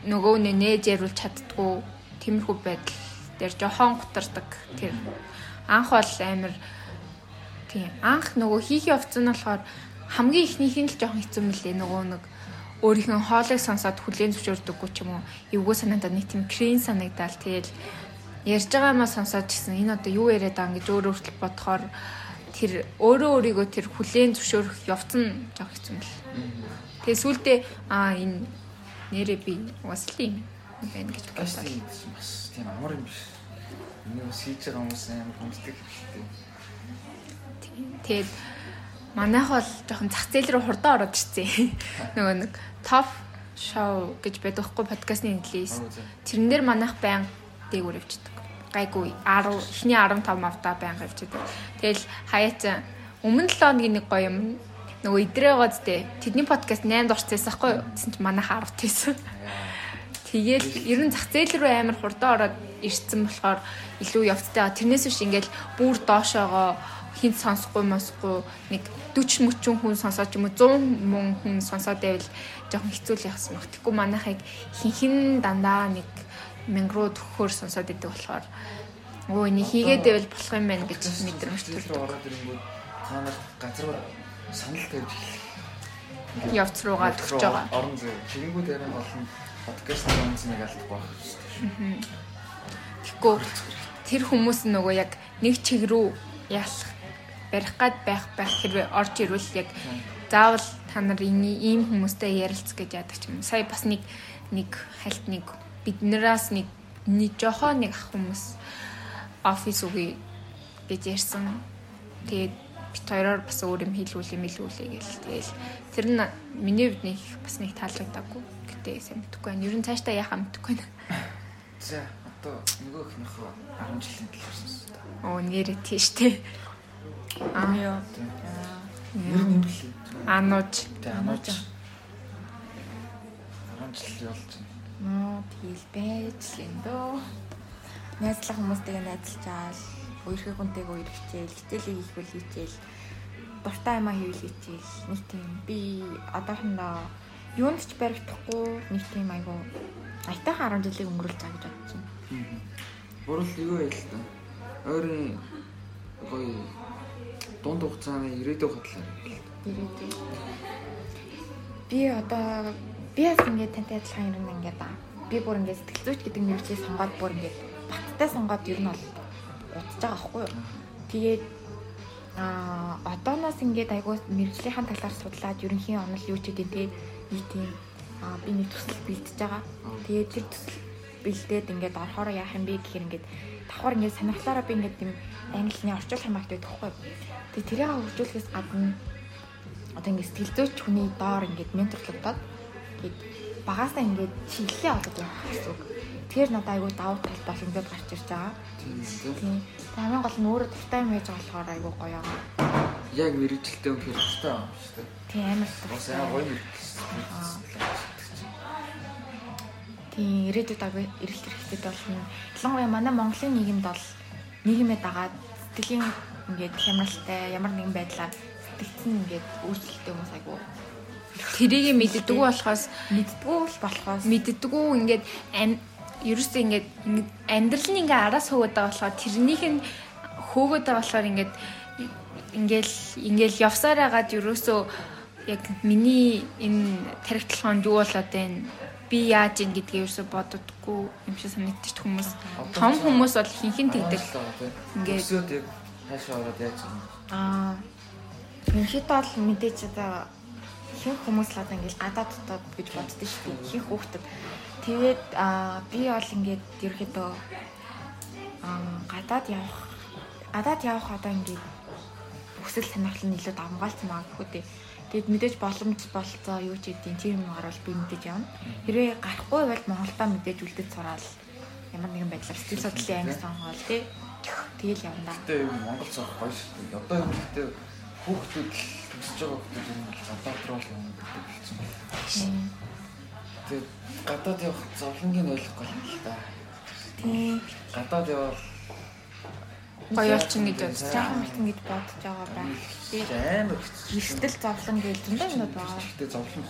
нөгөө нэ нээж яриулж чаддгүй тиймэрхүү байдал дээр жохон гутардаг. Тэр анх бол амар тийм анх нөгөө хийх явцсан нь болохоор хамгийн ихнийх нь л жоохон хэцүү мөлий нөгөө нэг өөрийнхөө хоолыг сонсоод хүлээн зөвшөөрдөггүй ч юм уу эвгүй санаандаа нэг тийм крин санагдал тэгэл ярьж байгаа юмаа сонсоод гисэн энэ одоо юу яриад байгаа гэж өөр өөртөл бодохоор тэр өөрөө өөрийгөө тэр хүлээн зөвшөөрөх явцсан жоох хэцүү юм л. Тэгээ сүулдэ аа энэ нэрээ би угаслаа юм байна гэж бодлоо. Бас тийм амар юм биш. Энийг бас хийж байгаа хүмүүс амар хүнддэг хэрэгтэй. Тэгээд манайх бол жоохон зах зээл рүү хурдан ороод ирсэн. <laughs> Нөгөө нэг топ шоу гэж байдаг хгүй подкастны нэлээс. Тэрэн дээр манайх баян дээгүүр явчихдаг гайгүй 10 эхний 15 мавта байнга явчихдаг. Тэгэл хаяач өмнө 7 хоногийн нэг гоё юм нөгөө идрээ байгаа зү тэдний подкаст 8 дурцсан байхгүй юу? Тэсэн чи манайх 10 тийсэн. Тэгэл ер нь зах зээл рүү амар хурдан ороод ирсэн болохоор илүү явцтай байгаа. Тэрнээс биш ингээл бүр доошоогоо хинт сонсохгүй мосгүй нэг 40 мөчөн хүн сонсоод юм уу 100 мөн хүн сонсоод байвал жоохон хэцүү л яхсан баг. Тэгэхгүй манайхыг хинхэн дандаа нэг мянга руу төгөхөөр сонсоод идэг болохоор өө энийг хийгээд байвал болох юм байна гэж мэдрэмж төрдөг. Та нар газар санал тавьж эхлэх. Явц руугаа төгсөж байгаа. Орон зүй. Тэгэнгүүт ярих болно. Подкаст онцныг алдах байх шүү. Тэгэхгүй тэр хүмүүс нөгөө яг нэг чиг рүү яалах барих гад байх байх хэрвээ орж ирвэл яг заавал та нар ийм хүмүүстэй ярилцах гэж яадаг юм. Сая бас нэг нэг хальт нэг биднээс нэг нэг жохоо нэг ах хүмүүс офис үгүй гэж ярьсан. Тэгээд бит хоёроор бас өөр юм хийлгүүл юм илгүүлээ гэл. Тэгэл тэр нь миний хувьд нэг бас нэг таалагдаагүй. Гэтэ сайн мэдэхгүй байна. Ер нь цаашдаа яхаа мэдэхгүй байна. <laughs> За одоо нөгөөх нь 10 жилийн талаар сонссон. Оо нэрээ тийш тээ. Аа ёо. Нэр нь юм блий. Анууж. Тэ анууж. 10 жил болж байна. Ноо тэгэл байж л юм дөө. Найзлах хүмүүстэйгээ найзалчаал, өөрийнхөө хүнтэйгээ үер хичээл, хичээлийг их үл хичээл, дуртай юмаа хийвэл хичээл. Нэг тийм би одоохондоо юунд ч баригдахгүй нэг тийм айгу айтайхан 10 жилийг өнгөрүүлж байгаа гэж бодож байна. Бурал юу байл та? Ойрын гоё дунд хугацааны ирээдүйн хатлаа. Ирээдүй. Би одоо би бас ингээд тантай адилхан юм ингээд би бүр ингээд сэтгэл зүйч гэдэг мэргэжлийг сонгоод бүр ингээд баттай сонгоод ер нь бол удаж байгаа байхгүй юу. Тэгээд аа одооноос ингээд айгуу мэргэжлийнхэн талаар судлаад ерөнхийн онол юу ч гэдэг тэгээд нэг тийм аа би нэг төсөл бэлдэж байгаа. Тэгээд тэр төсөл бэлдээд ингээд орохоор яах юм бэ гэхээр ингээд давхар ингээд сонирхлоороо би ингээд тийм англиний орчуулах юм багт байдаг хгүй. Тэгээд тэрийг хөгжүүлэхээс гадна одоо ингээд сэтгэл зүйч хүний доор ингээд менторлогдоод тэгээд багаасаа ингээд чиглэлээ олоод явах гэсэн үг. Тэгэхээр надад айгүй давуу тал бол ингээд гарч ирж байгаа. Тийм хамгийн гол нь өөрөө дуртай юм хийж болохоор айгүй гоё байгаа. Яг мэрэгчлээ үнэхээр дуртай юм шүү дээ. Тийм амар Бас дуртай. яа гоё мэрэгчлээ. Тийм ирээдүйд агай эрэлт хэрэгтэй болно. Ялангуяа манай Монголын нийгэмд бол нийгэмээ дагаад сэтгэлийн ингээд хямралтай ямар нэгэн байдлаар сэтгцэн ингээд өөрчлөлттэй хүмүүс айгу Тэрийг мэддэггүй болохоос мэддгүү л болохоос. мэддэггүй ингээд ерөөсөө ингээд амьдрал нь ингээд араас хөвөд байгаа болохоор тэрнийх нь хөөгөөд байгаа болохоор ингээд ингээл ингээл явсаар агаад ерөөсөө яг миний энэ тарихтлаханд юу болоод байна? Би яаж ийн гэдгийг ерөөсөө боддоггүй юм шиг санагдчих хүмүүс. Том хүмүүс бол хинхэн тэгдэг? Ингээд өсөөд яг хаашаа ороод яаж аа. Ерөнхийдөө бол мэдээж одоо ихэнх хүмүүс л одоо ингээд гадаад дотоод гэж боддог шүү дээ. Ихэнх хүүхдэд тэгээд би бол ингээд ерөнхийдөө аа гадаад явах гадаад явах одоо ингээд хүсэл сонирхол нь илүү давмгаалцсан байгаа гэхүү дээ. Тэгэд мэдээж боломж болцоо юу ч гэдэм тийм юм гарвал би мэдээж явна. Хэрвээ гарахгүй бол Монголдоо мэдээж үлдэж сураал ямар нэгэн байдлаар сэтгэл судлалын анги сонгоол тий. Тэгэл явна. Гэтэ Монгол цог гоё шүү дээ. Одоо юм гэтэ хүүхдүүд л төсөж байгаа хүүхдүүд юм бол гадаад руу л юм гэдэг болсон байна. Тэгээд гадаад явах зовлонгийн ойлгохгүй юм л та. Тийм. Гадаад явал гоё олчин гэж бодож Жаахан мэлтэн гэж бодож байгаа байх. би амар. Эрсдэл зовлон гэж зөндөө юмуд байгаа. Гэтэ зовлон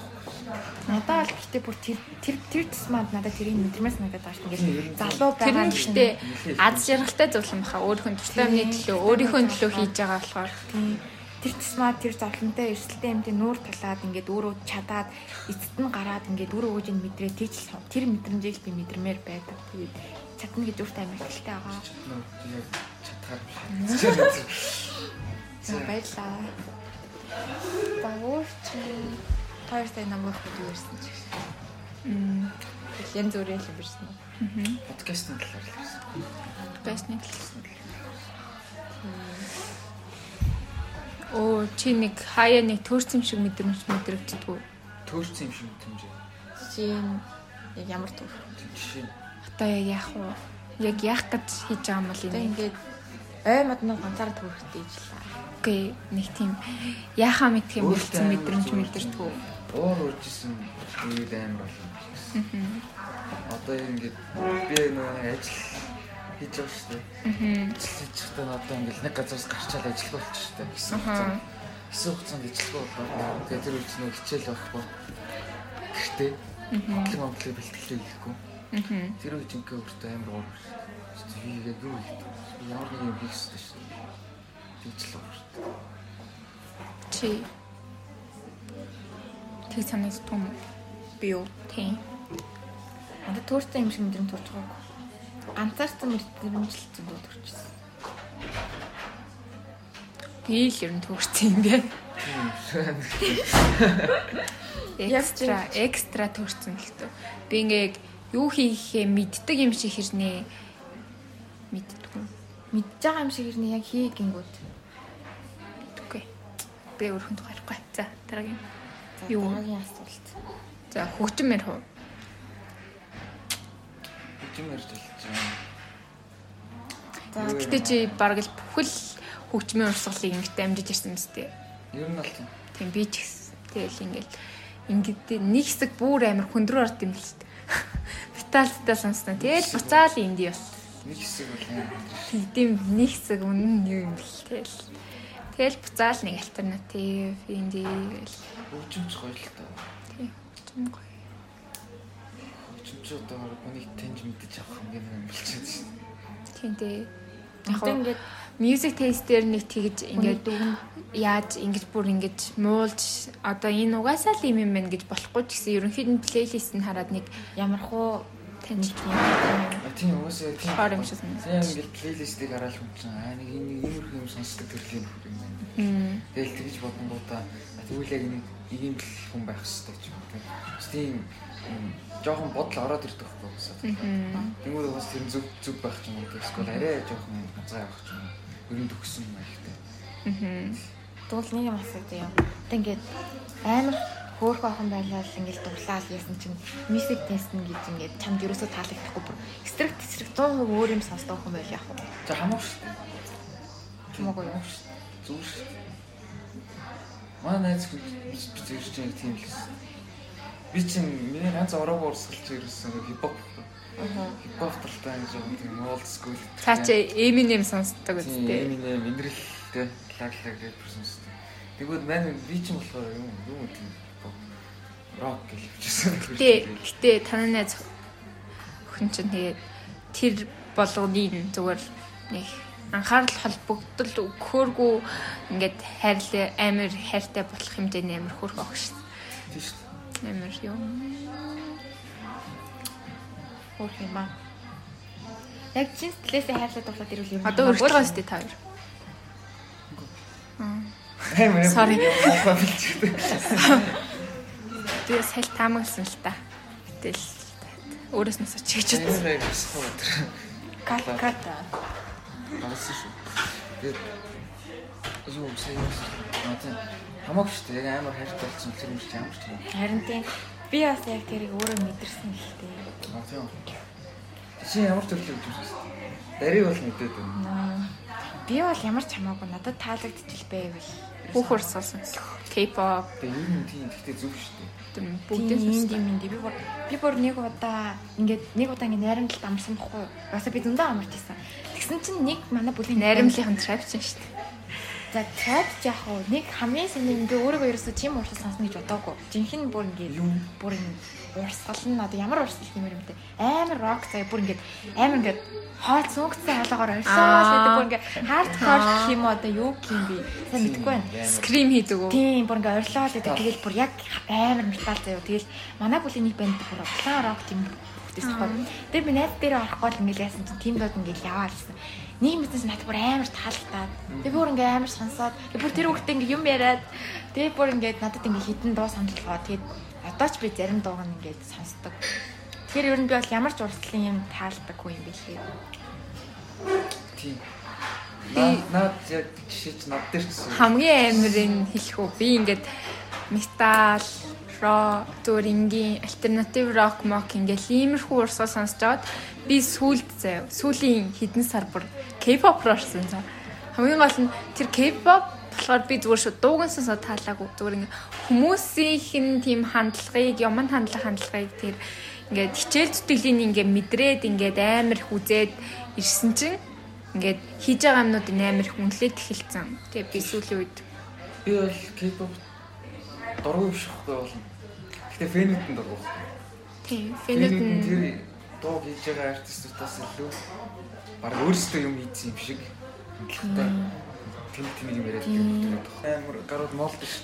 Надад л гэхдээ бүр тэр тэр тэр тусмаад надад тэрийг мэдрэмээс надад байгаа шүү. Ингээд залуу байгаа нь гэхдээ аз жаргалтай зовлон баха өөрийнхөө туртай амны төлөө өөрийнхөө төлөө хийж байгаа болохоор тийм тэр тусмаа тэр зовлонтой эрсдэлтэй юмтай нүүр талаад ингээд өөрөө чадаад эцэд нь гараад ингээд өөрөө өгж ин мэдрээ тийч л тэр мэдрэмжийг би мэдрэмээр байдаг. Тэгээд чадна гэж өөртөө амар ихтэй байгаа. чадхаар. За баярлаа. Өөрч хоёр сая намайг хөдөө ирсэн ч гэсэн. м Янз бүрийн л ирсэн. Подкастын талаар л хэлсэн. байсны Оо чи нэг хаяа нэг төрсөн шиг мэдрэмж мэдрэгддэг. Төөрсөн юм шиг. Жишээ нь яг ямар төр. Жишээ Одоо яг яах вэ? Яг яах гэж хийж байгаа юм бол энэ. ингээд ой модны ганцаар төрөхтэй ижлээ. Окей, нэг тийм яахаа мэдх юм болсон мэдрэмж мэдэрдэг. уур үржсэн үед амар болно. Одоо ингээд би нөгөө ажил хийж байгаа шүү дээ. Аа. Ажил хийж байхдаа одоо ингээд нэг газараас гарчаал ажиллах болчих шүү дээ. Гэсэн Аха. хугацаанд гэсэн хугацаанд ажиллах болоо. Тэгээд тэр үед нөгөө хичээл байхгүй. Гэхдээ Монголын Монголыг бэлтгэлээ хийхгүй. Аа. Тэр үед ингээ өөртөө амар. Би яг юу хийх вэ? Ямар нэг юм хийх хэрэгтэй шүү дээ. Тэгж л уур шүү дээ. Чи Тэг санагддаг юм? Би юу? Тийм. Надад төөрсөн юм шиг мэдрэмж төрж байгаагүй. Ганцаарсан мэдрэмжлэлцэн дөө төрчихсөн. Би л ер нь төгссөн юм. Тийм. Экстра, экстра төгссөн л тоо. Би ингээ яг юу хийхээ мэддэг юм шиг хэрнээ мэддэг юм. Мэдж байгаа юм шиг ирнэ яг хий гингүүд. Үгүй. Би өөрхөн тухайрахгүй. За, дараагийн. За, Юу? дараагийн асуулт. За, хөгжмөр хөө. Хэмээр хэлж байгаа. За Юу Гэтэ чи бараг л бүхэл хөгжмийн урсгалыг ингэхдээ амжиж ирсэн мэт дээ. Ер нь бол тийм. Тийм би ч гэсэн. Тэгэл ингээл ингээд нэг хэсэг бүр амар хөндрөө орд юм л шүү дээ. Виталтай сонсноо. Тэгэл буцаал энд юу. Нэг хэсэг бол амар. Тийм нэг хэсэг үнэн юу юм бэл. Тэгэл тэгэл буцаал нэг альтернатив инди гэл. Хөгжимч гоё л та. Тийм. хөгжим гоё. Хөгжимч одоо хүнийг таньж мэдэж авах юм болчиход шин. Тийм дээ. Яг ингээд music taste дээр нэг тэгж ингээд яаж ингэж бүр ингэж муулж одоо энэ угаасаа л юм юм байна гэж болохгүй ч гэсэн ерөнхийд нь плейлист нь хараад нэг ямар хуу таньж А тийм угаасаа тийм. Хаар юм шиг санагдаж Тийм ингээд плейлистийг хараад хүн чинь аа нэг юм иймэрхүү юм сонсдог төрлийн хүн юм байна. Тэгэл тэгж бодонгуудаа тэгвэл яг нэг нэг юм л хүн байх хэрэгтэй ч юм уу тийм. Бас юм, жоохон бодол ороод ирдэг байхгүй. Мм. Тэнгүүд бас тэр зүг зүг байх ч юм уу. Эсвэл арай жоохон ганцаа явах ч юм уу. Ер нь төгсөн маягтай. Мм. Тэгвэл нэг юм асууж юм. Тэг ингээд амар хөөх охин байлаа л ингээд дуглаад яасан чинь мьюзик тест нь гэж ингээд чамд ерөөсөө таалагдахгүй бүр эсрэг тесрэг 100% өөр юм сонсдог охин байл яах вэ? За хамаагүй шүү дээ. Хамаагүй юу? Зүгээр шүү. Манай найз хүн би зэрэг тийм л гэсэн. Би чинь миний ганц ороогүй урсгалч ирсэн хипхоп хипхоп талтай юм шиг тийм old school. Цаа чи Eminem сонсдог үстэй. Eminem Эндрэлтэй лаглаг гэж шүү дээ. Тэгвэл маань би чинь болохоор юм юм тийм рок гэж хэлчихсэн. Гэтэ гэтэ танай найз охин чинь тэгээд тэр болгоныг зүгээр нэг анхаарал холбогдол өгөхөөргүй ингээд хайрлаа амар хайртай болох хэмжээний амар хөрх огш. Тийм шүү. Дээ. Амар юм. Хөөх юм аа. Яг чин стилээсээ хайрлаад дуглаад ирвэл юм. Одоо өртөж байгаа сте та хоёр. Юм. Sorry. Би саль таамагласан л та. Гэтэл өөрөөс нь сочиж гэж кат кат. Багсан шүү. Тэгээд юу сайн юм. Наатай хамаагүй шүү дээ. Яг амар хайртай болсон тэр юм шиг ямар ч юм. Харин тийм би бас яг тэрийг өөрөө мэдэрсэн хэлтэй. Аа тийм. Чи ямар төрлөө гэж үзсэн? Дарыг бол мэдээд байна. Би бол ямар ч хамаагүй надад таалагдчих байвал. Хүүхөр сонсон. K-pop Тэгээ ер нь тийм гэхдээ зөв шүү дээ. тийм Бүгдээ бүгдээ инди минди би бүр би бүр нэг удаа ингээд нэг удаа ингээд найрамдалд амарсан бохгүй. Басаа би зөндөө амарч исэн. Тэгсэн чинь нэг манай бүлийн наримлын трап чинь шүү дээ. За трап яг уу нэг хамгийн юм би өөрийгөө ерөөсөө тийм урсгал сонсно гэж бодоагүй. Жинхэнэ бүр ингээд бүр ингээд урсгал нь одоо ямар урсгал юм юм бэ? Амар рок заяа бүр ингээд амар ингээд хойд сүнгцэн хаалгаар оршоо гэдэг бүр ингээд хардкор гэх юм одоо юу гэх юм бэ? Сайн мэдэхгүй байна. Скрим хийдэг үү? Тийм бүр ингээ орилоод байдаг. Тэгэл бүр яг амар метал заяа. Тэгэл манай бүлийн нэг банд бүр улаан рок тийм тохиол. Тэр би найз дээр орохгүй л ингээ яасан чинь тимдод ингээ яваалсан. Нэг мэдээс надад бүр амар таалагдаад. Тэгээ бүр ингээ амар сонсоод бүр тэр хүүхдээ ингээ юм яриад тэгээ бүр ингээ надад ингээ хитэн дуу саналгаа. Тэгээд одоо ч би зарим дууг нь ингээ сонсдог. Тэгэхээр ер нь би бол ямар ч урсгалын юм таалдаггүй юм билээ. Тийм. Би- Наад яг жишээ чи над дээр ч хамгийн амирын хэлэх үү? Би ингээд метал, рок, зүгээр ингийн альтернатив рок мок ингээл иймэрхүү урсгал сонсож аваад би сүулт заяа. Сүүлийн хэдэн сар бүр K-pop руу орсон заа. Хамгийн гол нь тэр K-pop болохоор би зүгээр шүү дууган сонсоод таалаагүй. Зүгээр ингээ хүмүүсийн тийм хандлагыг, юмд хандлах хандлагыг тэр ингээд хичээл зүтгэлийн ингээ мэдрээд ингээд амар их үзээд ирсэн чинь ингээд хийж байгаа юмнуудын амар их үнэлээд эхэлсэн. Тэгээ би сүүлийн үед Би бол K-pop дургүй биш байхгүй болно. Гэхдээ фэнүүд нь дургүй. тийм Фэнүүд нь тэр дуу хийж байгаа артистуудаас илүү баг өөрсдөө юм хийсэн юм шиг. Гэхдээ тийм тийм юм яриад байдаг. Амар гарууд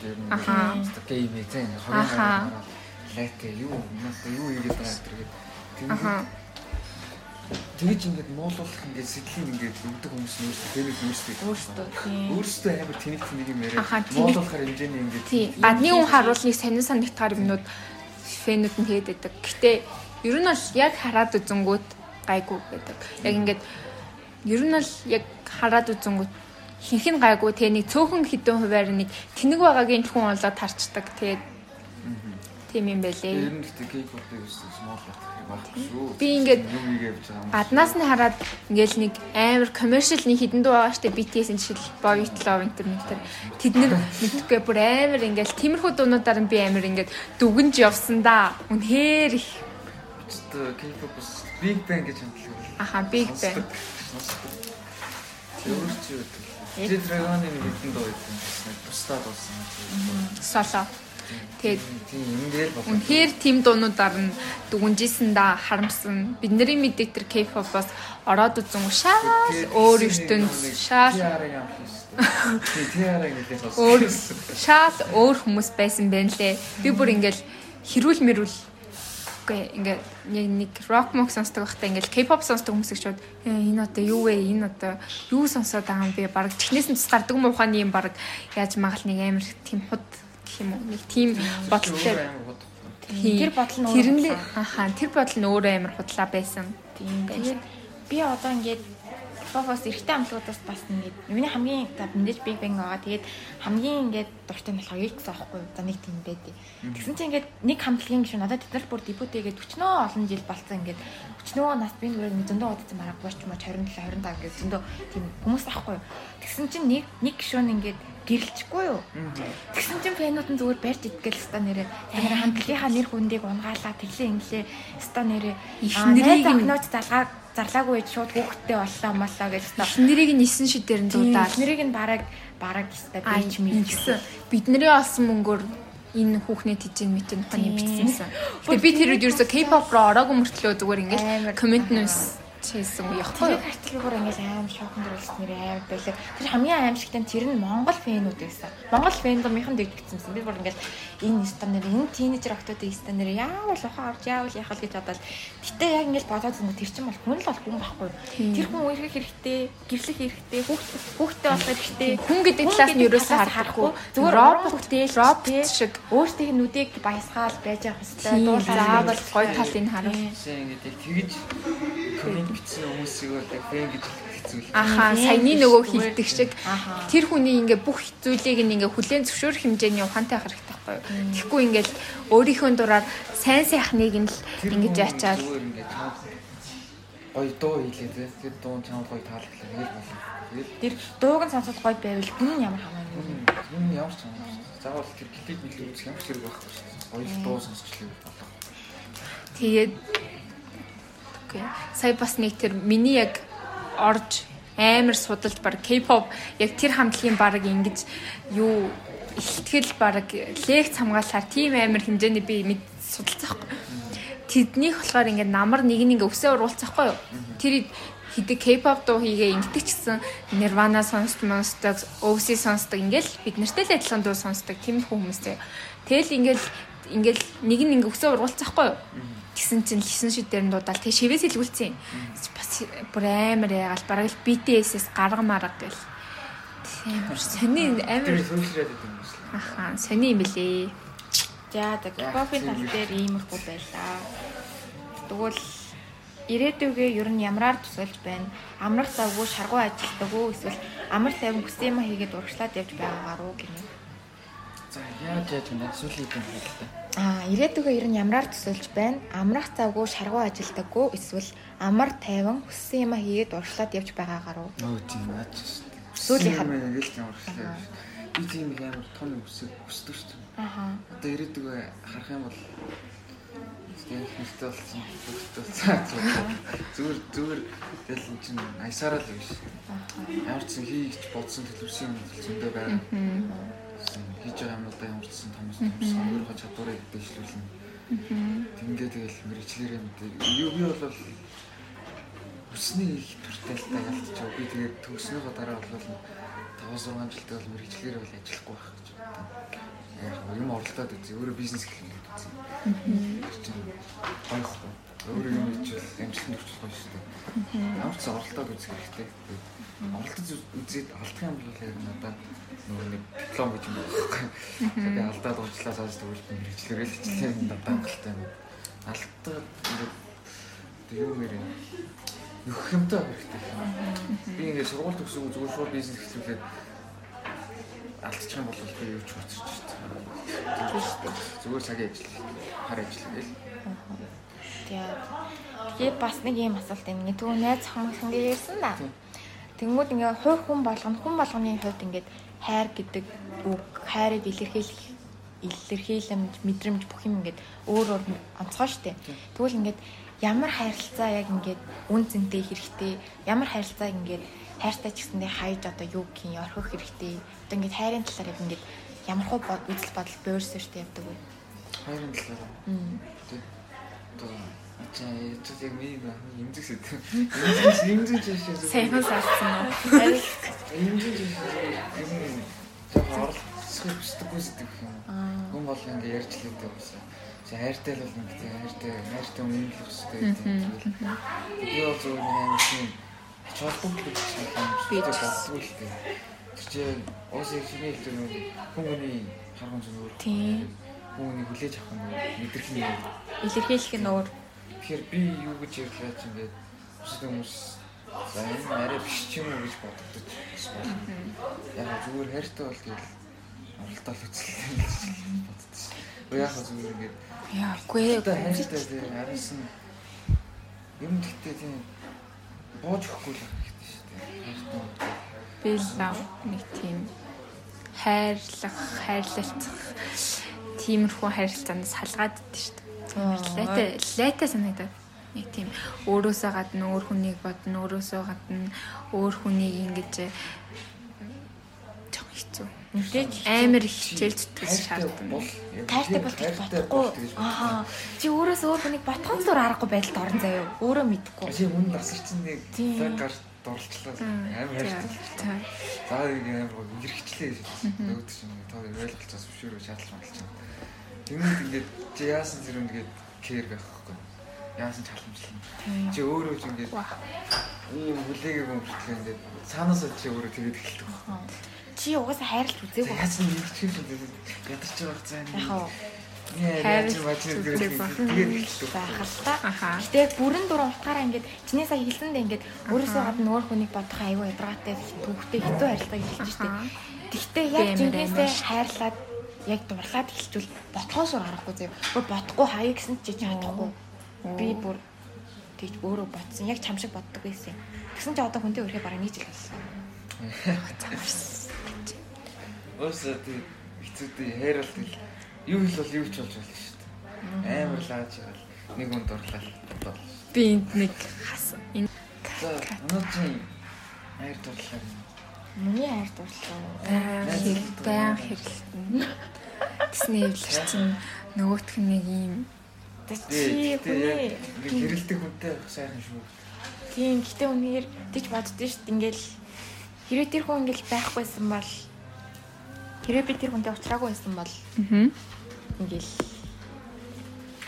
дээ. ер нь. Ахаа. Гейм эзэн. Ахаа. Лайт юу надад юу хийгээд байгаа гэдэг. аха Тэгэж ингээд муулуулах ингээд сэтгэлийн ингээд өгдөг хүмүүс нь өөрсдөө фэнүүд өөрсдөө Өөртөө тийм. өөрсдөө амар тэнэг тэнэг юм тэнэг- муулуулахаар хэмжээний ингээд тий гадны хүн харуулныг сонин санагтахаар юмнууд фэнүүд нь хийгээд байдаг. Гэтэ ер нь бол яг хараад үзэнгүүт гайгүй байдаг. Яг ингээд ер нь бол яг хараад үзэнгүүт хинх нь гайгүй тэгээ нэг цөөхөн хідэн хуваар нэг тэнэг байгаагийн хүн болоод харцдаг. Тэгээд тийм юм Ер байлээ. нь гэхдээ үзсэн смуулуулах хэрэг байхгүй шүү. Би ингээд гаднаас нь хараад ингээл нэг амар commercial нэг хідэн дуу байгаа штэ BTS-ийн жишээл Boy Love энэ төр тэд нэр мэдхгүй бүр амар ингээл тиймэрхүү дуунуудаар нь би амар ингээд дүгнж явсан да. Үнэхээр их K-pop-с Big Bang гэж хамтлаг. аха Big Bang. Тэр чи юу гэдэг. Dragon-ы нэг хэдэн дуу байсан. Бусдаа дуусан. Соло. Тэгээд үнэхээр тийм дуунуудаар нь дүгнжсэн да харамсан. Бидний мэддэг тэр K-pop-оос ороод үзэн шал өөр ертөнд шал өөр шал өөр хүмүүс байсан байна лээ. Би бүр ингээл хэрүүл мэрүүл Окей, ингээд яг нэг rock мок сонсдог байхдаа ингээд K-pop сонсдог хүмүүс их шууд «Э, энэ одоо юу вэ? Энэ одоо юу сонсоод байгаа юм бэ? Бараг чихнээс нь тус гардаг юм ухааны юм бараг яаж магаал нэг амар тийм худ гэх юм уу? Нэг тийм бодолтой. Тэр бодол нь Тэр нь ахаа тэр бодол нь өөрөө амар худлаа байсан. Тийм. Тэгээд би одоо ингээд Фофос эрэгтэй амтлагуудаас бас ингээд миний хамгийн за мэдээж Big Bang байгаа. Тэгээд хамгийн ингээд дуртай нь болохоор X аахгүй юу? За нэг тийм байдیں۔ Тэгсэн чинь ингээд нэг хамтлагийн гişүн надад тэд нар бүр дебютээгээд өчнөө олон жил болцсон ингээд өчнөө нас би нэг зөндөө удацсан мараа бууч ч юм уу 27 25 гэж зөндөө тийм хүмүүс аахгүй юу? Тэгсэн чинь нэг нэг гişүн ингээд гэрэлчихгүй юу. Тэгсэн чинь фэнүүд нь зүгээр барьж идгээл ста нэрээ. Тэгэхээр хамтлагийнхаа нэр хүндийг унгаалаа тэглээ инглээ ста нэрээ. Их нэрийг нөөц залгаа зарлаагүй шууд хүүхдтэй боллоо моллоо гэж ста. Нэрийг нь 9 шидээр нь дуудаад. Нэрийг нь бараг бараг ста бич мийгсэн. Бидний олсон мөнгөөр энэ хүүхнээ тийж мэтэн таны бичсэнсэн. Тэгээ <gasps> би тэр үед ерөөсө K-pop руу ороогүй мөртлөө зүгээр ингээд комент нүс хийсэн уу яахгүй юу? Артлуугаар ингээл аим шоконд оруулсан нэр аим байлаа. Тэр хамгийн аимшигтай нь тэр нь Монгол фэнүүд байсан. Монгол фэндомийнхэн дэгдчихсэн. Би бүр ингээл энэ стандар энэ тийнейжер октодын стандар яавал ухаан авч яавал яхал гэж бодоод гэтээ яг ингээл бодоод зөнгө тэр чинь бол хүн л бол хүн байхгүй. Тэр хүн үерхэх хэрэгтэй, гэрлэх хэрэгтэй, хүүхд хүүхдтэй болох хэрэгтэй. Хүн гэдэг талаас нь ерөөсөө харахгүй. Зүгээр робот дээл робот шиг өөртөө нүдийг баясгаал байж явах хэрэгтэй. Заавал гоё талыг харуул. Ингээд тэгж коммент бичсэн хүмүүсийг одоо фэн гэж хэцүү. Ахаа саяны нөгөө хилдэг шиг тэр хүний ингээ бүх зүйлийг ингээ хүлээн зөвшөөрөх хэмжээний ухаантай харагдах байхгүй юу. Тэгэхгүй ингээл өөрийнхөө дураар сайн сайхныг нь л ингэж ячаал гоё дуу хийлээ тэр дуу чамд гоё таалаглаа тэгэл болно. Тэр дууг нь сонсоод гоё байвал хүн ямар хамаагүй юм. Хүн ямар ч юм. Заавал тэр клип билүү үзэх ямар хэрэг байхгүй шүү. Гоё дуу сонсчихлээ болоо. Тэгээд Окей. Сая бас нэг тэр миний яг орж амар судалж баг K-pop яг тэр хамтлагийн баг ингэж юу ихтгэл баг лекц хамгаалахаар тийм амар хэмжээний би мэд судалцаахгүй. Тэднийх болохоор ингээд намар нэг нэг өвсөө уруулцахгүй юу? Тэр хэдэг K-pop дуу хийгээ ингэдэг чсэн Nirvana сонсдог, сонсдог, OC сонсдог ингээл бид нартай л адилхан дуу сонсдог тийм хүмүүстэй. Тэгэл ингээл ингээл нэг нэг өвсөө уруулцахгүй юу? Тэгсэн чинь лисэн шид дээр нь дуудаал тэг шивээс илгүүлсэн. Бас бүр амар ягаал бараг л BTS-с гарга марга гэл. Тийм сони амар сүүлрээд байдаг юм байна. Аха сони юм билээ. За тэг кофе тал дээр иймэрхүү байлаа. Тэгвэл ирээдүгээ ер нь ямраар тусалж байна? Амрах завгүй шаргуу ажилтдаг уу эсвэл амар тайван хүсэм хийгээд урагшлаад явж байгаагаар уу гэнэ. За яаж яаж вэ? Сүүлийн юм хэлээ. Аа, ирээдүгээ ер нь ямраар төсөлж байна? Амрах завгүй шаргуу ажилдаггүй эсвэл амар тайван хүссэн юм хийгээд урагшлаад явж байгаагаар уу? Нөө тийм аач. Сүүлийн хам яг л ямарчлаа. Би тийм их амар том хүсэг хүсдэг шүү дээ. Аха. Одоо ирээдүгээ харах юм бол тэгээд нэртэй болсон. Бүгдээ зүгээр зүгээр тэгэл эн чинь аясаараа л биш. Ямар ч юм хийгч бодсон төлөвсөн юм зөндөө байна. Хийж байгаа юмудаа ямар ч юм томс томс өөрийнхөө чадварыг дэвшлүүлнэ. Тингээ тэгэл мэрэгчлэрээ мэдээ. Юу би бол хүснээ их л та ялцчих. Би тэгээд төгснөөхөө дараа бол 5 6 жилдээ бол мэрэгчлэрээ бол ажиллахгүй байх гэж бодсон. Яг юм оролдоод үзье. Өөрөө бизнес юм үзье. Гайхгүй. Өөрөө юм хийчихвэл амжилтанд хүрчих гоё шүү дээ. Ямар ч оролдоод үзэх хэрэгтэй. Оролдож үзээд алдах юм бол яг надад нөгөө нэг диплом гэж юм байна. Би алдаад уучлаа цааш тэгвэл мэрэгчлэрээ л хичээлээ надад хангалттай юм. Алдаад ингээд юу нэрээ нөхөх юмтай хэрэгтэй. Би ингээд сургууль төгсөв зүгээр шууд бизнес эхлүүлээд алдчих юм бол би юу ч шүү дээ. Зүгээр цагийн ажил, хар ажил гээл. Тэгээд тэгээд бас нэг юм асуулт юм. Тэгвэл найз хамгаалсан ярьсан да. Тэнгүүд ингээ хувь хүн болгоно хүн болгоны хувьд ингээд хайр гэдэг үг хайрыг илэрхийлэх илэрхийлэмж мэдрэмж бүх юм ингээд өөр өөр онцгой штэ. Тэгвэл ингээд ямар хайрлцаа яг ингээд үн цэнтэй хэрэгтэй ямар хайрлцаа ингээд хайртай ч гэсэндээ хайж одоо юу юм орхих хэрэгтэй. Одоо ингээд хайрын талаар яг ингээд ямар хөө үзэл бодол штэ явдаг үү? Хайрын талаар. Мм. Яцад яг миний имзэг сэт. Имзэг имзэг чишээ. Сайхан сарсан уу? Имзэг чишээ. Яг орлох хүсдэггүй сэтгэх юм. Хүн бол ингээ ярьж л байдаг байсан. За хайртай л бол тийм хайртай хайртай өмнөх хэвчтэй гэдэг. Би бол зөв нэг тийм ач холбогдол гэж юм шиг боддгоо л тийм. Тэр чинь уус ихний хэлдэг нэг харгуун зүйл өөр. Тийм. Хүн хүний хүлээж авах нь өөр. Илэрхийлэх нь өөр. Тэгэхээр би юу гэж ярьлаа чи ингээд бусад хүмүүс за энэ арай биш ч юм уу гэж боддог. Яг зүгээр хайртай бол тэгэл оролдол үзлээ гэж боддоо. Уу яг зүгээр ингээд Яа, үгүй одоо ээ. хайртай тийм араас нь юм гэхдээ тийм бууж өгөхгүй л хэрэгтэй шүү дээ. Хайртай. Би л нэг тийм хайрлах, хайрлалцах тиймэрхүү хайрлалцаанаас салгаад идэв шүү дээ. Лайтай лайтай санагдаад нэг тийм өөрөөсөө гадна өөр хүнийг бодно, өөрөөсөө гадна өөр хүнийг ингэж жоо хэцүү. Мэдээж Амар хичээл зүтгэж шаардсан. бол тайртай бол гэж бодохгүй. Аа. Чи өөрөөс өөр хүнийг ботхон зур аргагүй байдалд орон заяа. Өөрөө мэдэхгүй. Чи мөн насарчин нэг цаг гар дурлчлаа. Амар хайртай. За нэг амар гэрхчлээ гэж нөгөөд чинь тоо ойлголцоос зөвшөөрөө шатлж байна Тэгмэд ингээд чи яасан зэрэг ингээд кэр байхгүй. Яасан чаламжлал. Чи өөрөө ч ингээд ийм хүлээгээ гомдлоо ингээд цаанаасаа чи өөрөө тэгээд эхэлдэг. Чи угаасаа хайрлж үзээгүй. Яасан юм ядарч байгаа цаа. Яхаа. Бачиг тэгээд тэгээд эхэлдэг. байх л та. Аха. Гэтэ бүрэн дуран утгаараа ингээд чиний сая хэлсэндээ ингээд өөрөөсөө гадна өөр хүнийг бодох аюу ядаргаатай төвхтэй хэцүү харилцааг хэлж штеп. Гэхдээ яг жинхэнэсээ хайрлаад яг дурлаад эхэлчихвэл ботхоос ор арахгүй заяа. Бүр бодохгүй хаяа гэсэн чи чадахгүй. Би бүр тийж өөрөө ботсон. Яг чам шиг боддог байсан. Тэгсэн чи одоо хүнтэй өрхөө бараг нийт л болсон. Өөсөө тий хэцүүдээ хайрлалт гэл юу хэл бол юу ч болж болно шүү дээ. Амар лааж байгаа л нэг хүн дурлал бодоо. Би энд нэг хас энэ За өнөөдрийн хайр дурлал Миний хайр дурлаа. баян хэрэг баян хэрэлтэн. Тэсний эвлэр чинь нөгөөх нь нэг юм чи хүний хүнтэй байх сайхан шүү. Тийм, гэтээ үнээр тийч боддөө шүү. Ингээл хэрвээ тэр хүн ингээл байхгүйсэн бол хэрвээ би тэр хүнтэй уулзраагүй байсан бол Аа. ингээл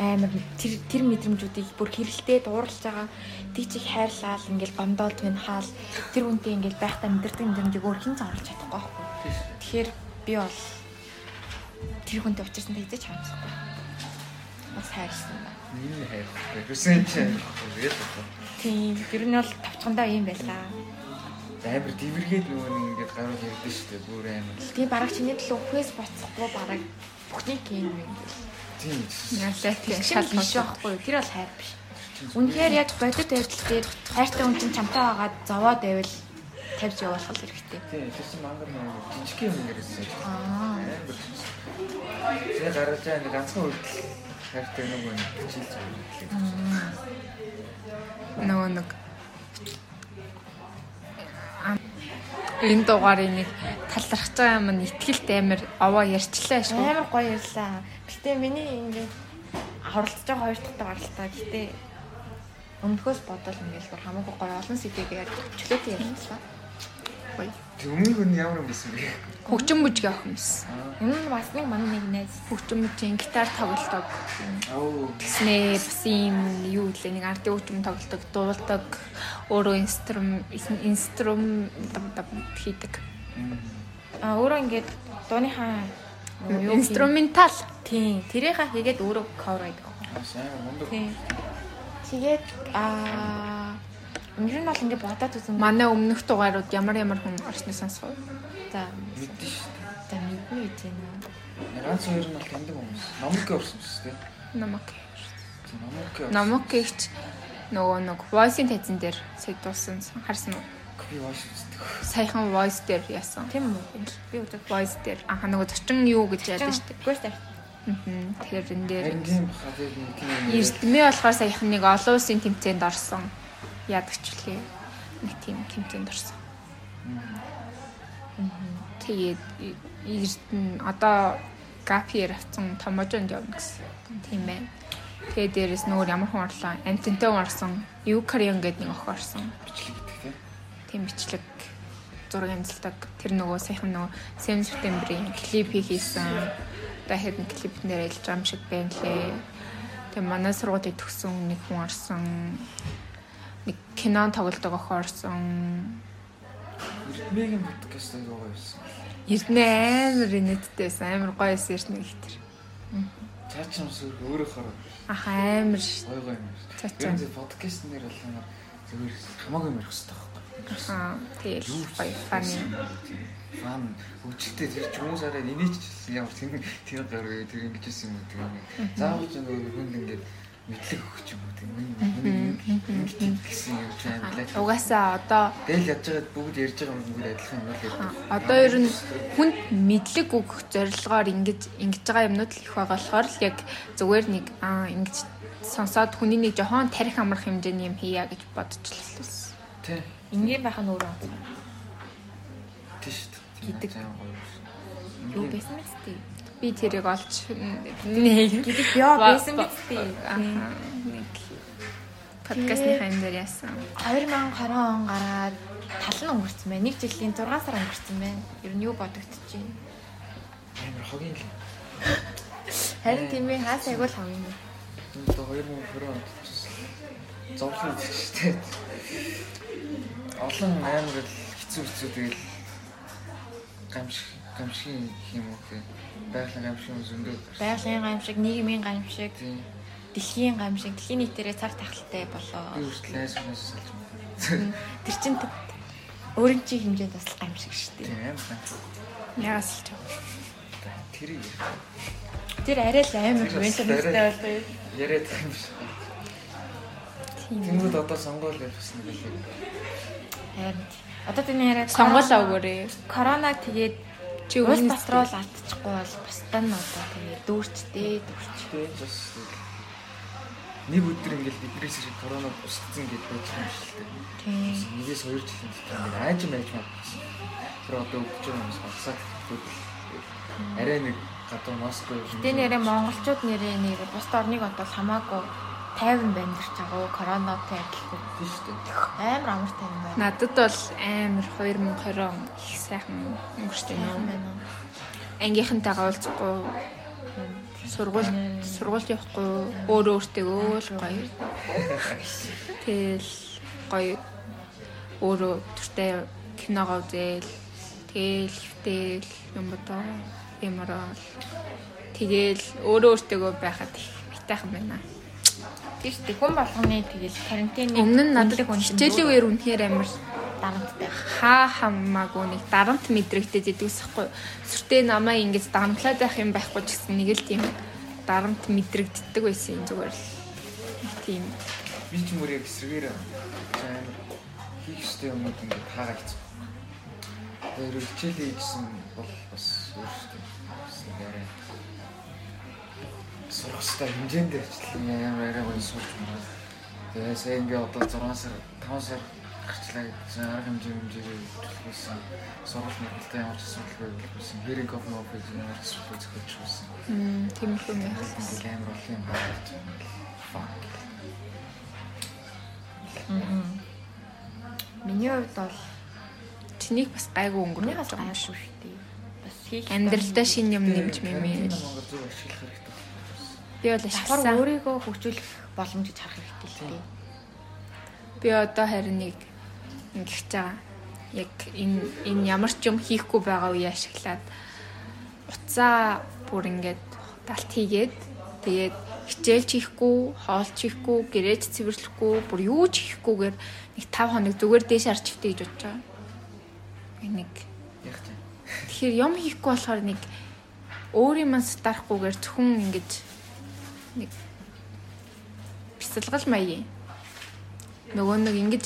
амар тэр тэр мэдрэмжүүдийг бүр хэрэлтэй дуурлаж байгаа тийч их хайрлал ингээл гомдоол тунхаал тэр хүнтэй ингээл байхдаа мэдэрдэг мэдрэмжийг өөр хэн ч оруулж чадахгүй байхгүй. Тэгэхээр би бол тэр хүнтэй уулзсан тэгж хаамсахгүй. Бас хайрсан байна. Энэ хайр. Гэсэн чи яг Тийм, тэр нь бол тавчхандаа юм байлаа. амар дивэргээд нөгөө нэг ингээд гарууд ярьдэн шүү дээ. Бүр амар. Тийм бараг чиний төлөө үхээс боцохгүй бараг бүхний гейм юм бэл. Тийм. Ялаатай Шал биш байхгүй? Тэр бол хайр биш. Үнэхээр яг бодит байдлал дээр хайртай хүн чинь чамтай байгаад зовоод байвал тавьж явуулах л хэрэгтэй. Тийм. Тэсэн мангар нэг жижиг юм яриасан. Аа. Тэгээ гараад байгаа нэг ганцхан үйлдэл хайртай нэг хичээл зүйл. Нөгөө нэг энэ дугаарыг нэг талархаж байгаа юм ихтгэлт амар овоо ярьчлаа шүү. Амар гоё ярьлаа. Гэтэ миний ингээд хуралдаж байгаа хоёр дахь гаралтаа. Гэтэ өмнөхөөс бодвол ингээд бүр хамаагүй гоё олон сэдвийг яг чөлөөтэй ярьсан. Гоё. Тэг өмнөх нь ямар юм байсан бэ? Хөгжим бүжиг явах юмсан. Энэ нь бас нэг манай нэг найз. Хөгжим бүжгийн гитар тоглодог. Тэснэ бас юм юу лээ нэг ардын хөгжим тоглодог, дуулдаг, өөрөө инструм инструм хийдэг. А өөрөө ингээд дууныхаа Инструментал. Тийм, тэрийнхаа хийгээд өөрөө cover хийдэг. Сайн мундаг. Тийм. Тэгээд аа ер нь бол ингээд бодоод үзэн. Манай өмнөх дугаарууд ямар ямар хүн орсныг сонсгоо. За, Мэдэн шүү дээ. за мэднэ гэж байна. Ганц хоёр нь бол таньдаг хүмүүс. Номик орсон шүү дээ. Намок. Тийм номик. Намок гихч нөгөө нэг voice-ийн тайзан дээр сэдвүүлсэн харсан уу? би вош үздэг. Саяхан voice дээр яасан. Тийм үү? Би үзэг. Voice дээр анха нөгөө зочин юу гэж яадаг шүү дээ. Аа. Тэгэхээр энэ дээр. Эрдмээ болохоор саяхан нэг олон улсын тэмцээнд орсон. Ядагчлээ. Нэг тийм тэмцээнд орсон. Тэгээд Эрдэнэ одоо гапиер авсан томожонд явна гэсэн. Тийм байна. Тэгээд дээрэс нөгөө ямар хүн орлоо? Антинтэй хүн орсон. Юкарион гэдэг нэг охин орсон. бичлэг гэдэг тийм. Тийм бичлэг зураг амжилтдаг. Тэр нөгөө саяхан нөгөө 7 септембрийн клипийг хийсэн. Одоо хэд нэг клипнэр ялж байгаа юм шиг байна лээ. Тэгээ манай сургуулийг төгсөн нэг хүн орсон. Нэг кино тоглодог охин орсон. Эрдмэгийн подкаст аягаа байсан. Эрдэнэ амар инээдтэйсэн. Амар гоё байсан эрдэнэ их тэр. Цаа ч юм сүр өөрөөхөр Аха амар гоё гоё юм. Цаа Ер цаа. нь подкаст нэр болохоор зүгээр хамаагүй мэрх хэвээр байхгүй. Аа тэгэл гоё фаны. Фан үчигтэй тэр ч хүмүүс арай инээчсэн ямар тэр тэр гараа тэр ингэжсэн юм уу тэр ингэ. Заавал ч нөгөө хүн ингээд мэдлэг өгч юм уу тэр нэг гэсэн юм амлаа. Угаасаа одоо Тэгэл ядж байгаад бүгд ярьж байгаа юм бүгд адилхан юм л ярьдаг. одоо ер нь хүнд мэдлэг өгөх зорилгоор ингэж ингэж байгаа юмнууд л их байгаа болохоор л яг зүгээр нэг аа ингэж сонсоод хүний нэг жохон тарих амрах хэмжээний юм хийя гэж хэлсэн. Тэ. Ингийн байх нь өөрөө онцгой. Тийш байсан. Юу байсан мэт тий. Би тэрийг олж Гэдэг яа байсан мэт тий. Аа нэг подкастны хайн дээр яасан. 2020 он гараад тал нь өнгөрцөн байна. Нэг жилийн 6 сар өнгөрцөн байна. Ер нь юу бодогдож байна? Амар хогийн л. Харин тийм ээ хаас айгуул хав юм. Тэгвэл 2020 онд зовлон үзчихтэй. Олон амар л хэцүү хэцүү тэгэл гамшиг гамшигын юм уу гэх байгалийн гамшигын зөндөө. Байгалийн гамшиг, нийгмийн гамшиг, дэлхийн гамшиг, дэлхийн нийтээрээ цар тахалтай Би болоо. үргэлж лайс хүмүүс салж байна. Тэр чин өөрийн чи хэмжээнд бас гамшиг шүү дээ. Тийм гамшиг. Ягаас л чам. Тэрийг Тэр арай л амар Тэр менталистэй болоо яриад юм шиг. Тэнгүүд одоо сонгуул явах гэсэн нэг л. Харин одоо тэний яриа Сонголоо өгөөрэй. Коронаг тэгээд Чи өмнө патрол алдчихгүй бол бусдаа нь одоо тэгээд дүүрчтэй дүүрч. Тийм бас нэг өдөр ингээл биднээс шиг корона устцсан гэж байгаа юм шиг л. Тийм. Нэгээс 2 жилийн дотор ингээд айж байж магадгүй. Тэр одоо өгч байгаа юмс багсаад. Арай нэг гадаа Москва Тэ нэрээ монголчууд нэрээ нэр бусд орныг одоо хамаагүй тайван амьдарч байгаа уу коронатай гэхгүй тийм шүү дээ. амар амар тайван байна. Надад бол амар 2020 он их сайхан өнгөрсөн Яах юм. нөө? Ангийнхантайгаа уулзахгүй сургууль сургуульд явахгүй өөрөө өөртөө л гоё. Тэгэл гоё өөрөө төртөө киногоо үзэл тэгэл хөвтэл юм бодоо юмараа тэгэл өөрөө өөртөө байхад их битайхан байна. Тийш дээ хүн болгоны тэгэл карантины Өмнө нь надад хичээлийн үеэр үнэхээр амар дарамттай. хаа хамаагүй нэг дарамт мэдрэгдээд идэгсэхгүй. Сүртэй намаа ингэж дарамтлаад байх юм байхгүй ч гэсэн нэг л тийм дарамт мэдрэгддэг байсан юм зүгээр л. Тийм. Би ч мөрийг эсрэгээр амар хийх ёстой юмуд ингээд хаагаа хийцэн. Тэр хичээл хийжсэн бол бас өөрөөсөө бас яриа. Сурах ёстой хэмжээнд ажил амар арай гоё сурч байна. Тэгээ сая ингээ одоо 6 сар 5 сар гарчлаа гэсэн арга хэмжээ хэмжээгээ төлөвлөсөн. Сургууль мэрэгтэй ямар ч асуудалгүй болсон. Хэрэг оф нофиг ямар ч асуудал зохиож байсан. Мм тийм л юм яа. Ингээл амар олон юм байна. Fuck. Миний хувьд бол Чинийг бас гайгүй өнгөрөх өмнөхөөс юм гайгүй шүү. дээ. Бас хийх Амьдралдаа шин юм нэмж мэмээ. Монгол зөв ашиглах хэрэгтэй. Би бол давхар ашигласан. өөрийгөө хөгжүүлэх боломж гэж харах хэрэгтэй л дээ. Би одоо харин нэг ингэж байгаа. Яг энэ энэ ямар ч юм хийхгүй байгаа үе ашиглаад уцаа бүр ингээд талт хийгээд тэгээд хичээлч хийхгүй, хоолч хийхгүй, гэрээч цэвэрлэхгүй, бүр юу ч хийхгүйгээр нэг 5 хоног зүгээр дээш арч өвтэй гэж бодож байгаа. Нэг Яг тийм. тэгэхээр юм хийхгүй болохоор нэг өөрийн ман сатарахгүйгээр зөвхөн ингэж нэг бясалгал маягийн нөгөө нэг ингэж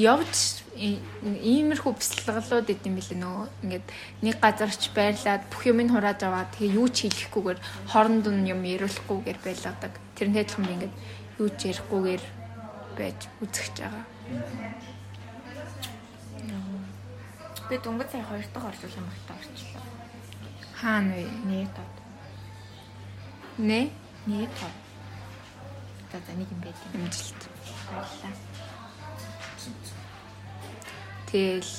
явж иймэрхүү бясалгалууд идэм билээ. Нөгөө ингээд нэг газарч байрлаад бүх юмыг хурааж аваад тэгээ юу ч хийхгүйгээр хооронд нь юм яриулахгүйгээр байлгадаг тэрнтэй адилхан би ингээд юу ч ярихгүйгээр байж үзэж байгаа. Би дөнгөж сая хоёр дахь орчуулсан багтаа орчлоо. хаана вэ? Нээ тод. нэ Нээ тод. За за нэг юм байт юм. амжилт Баярлалаа. Тэгэл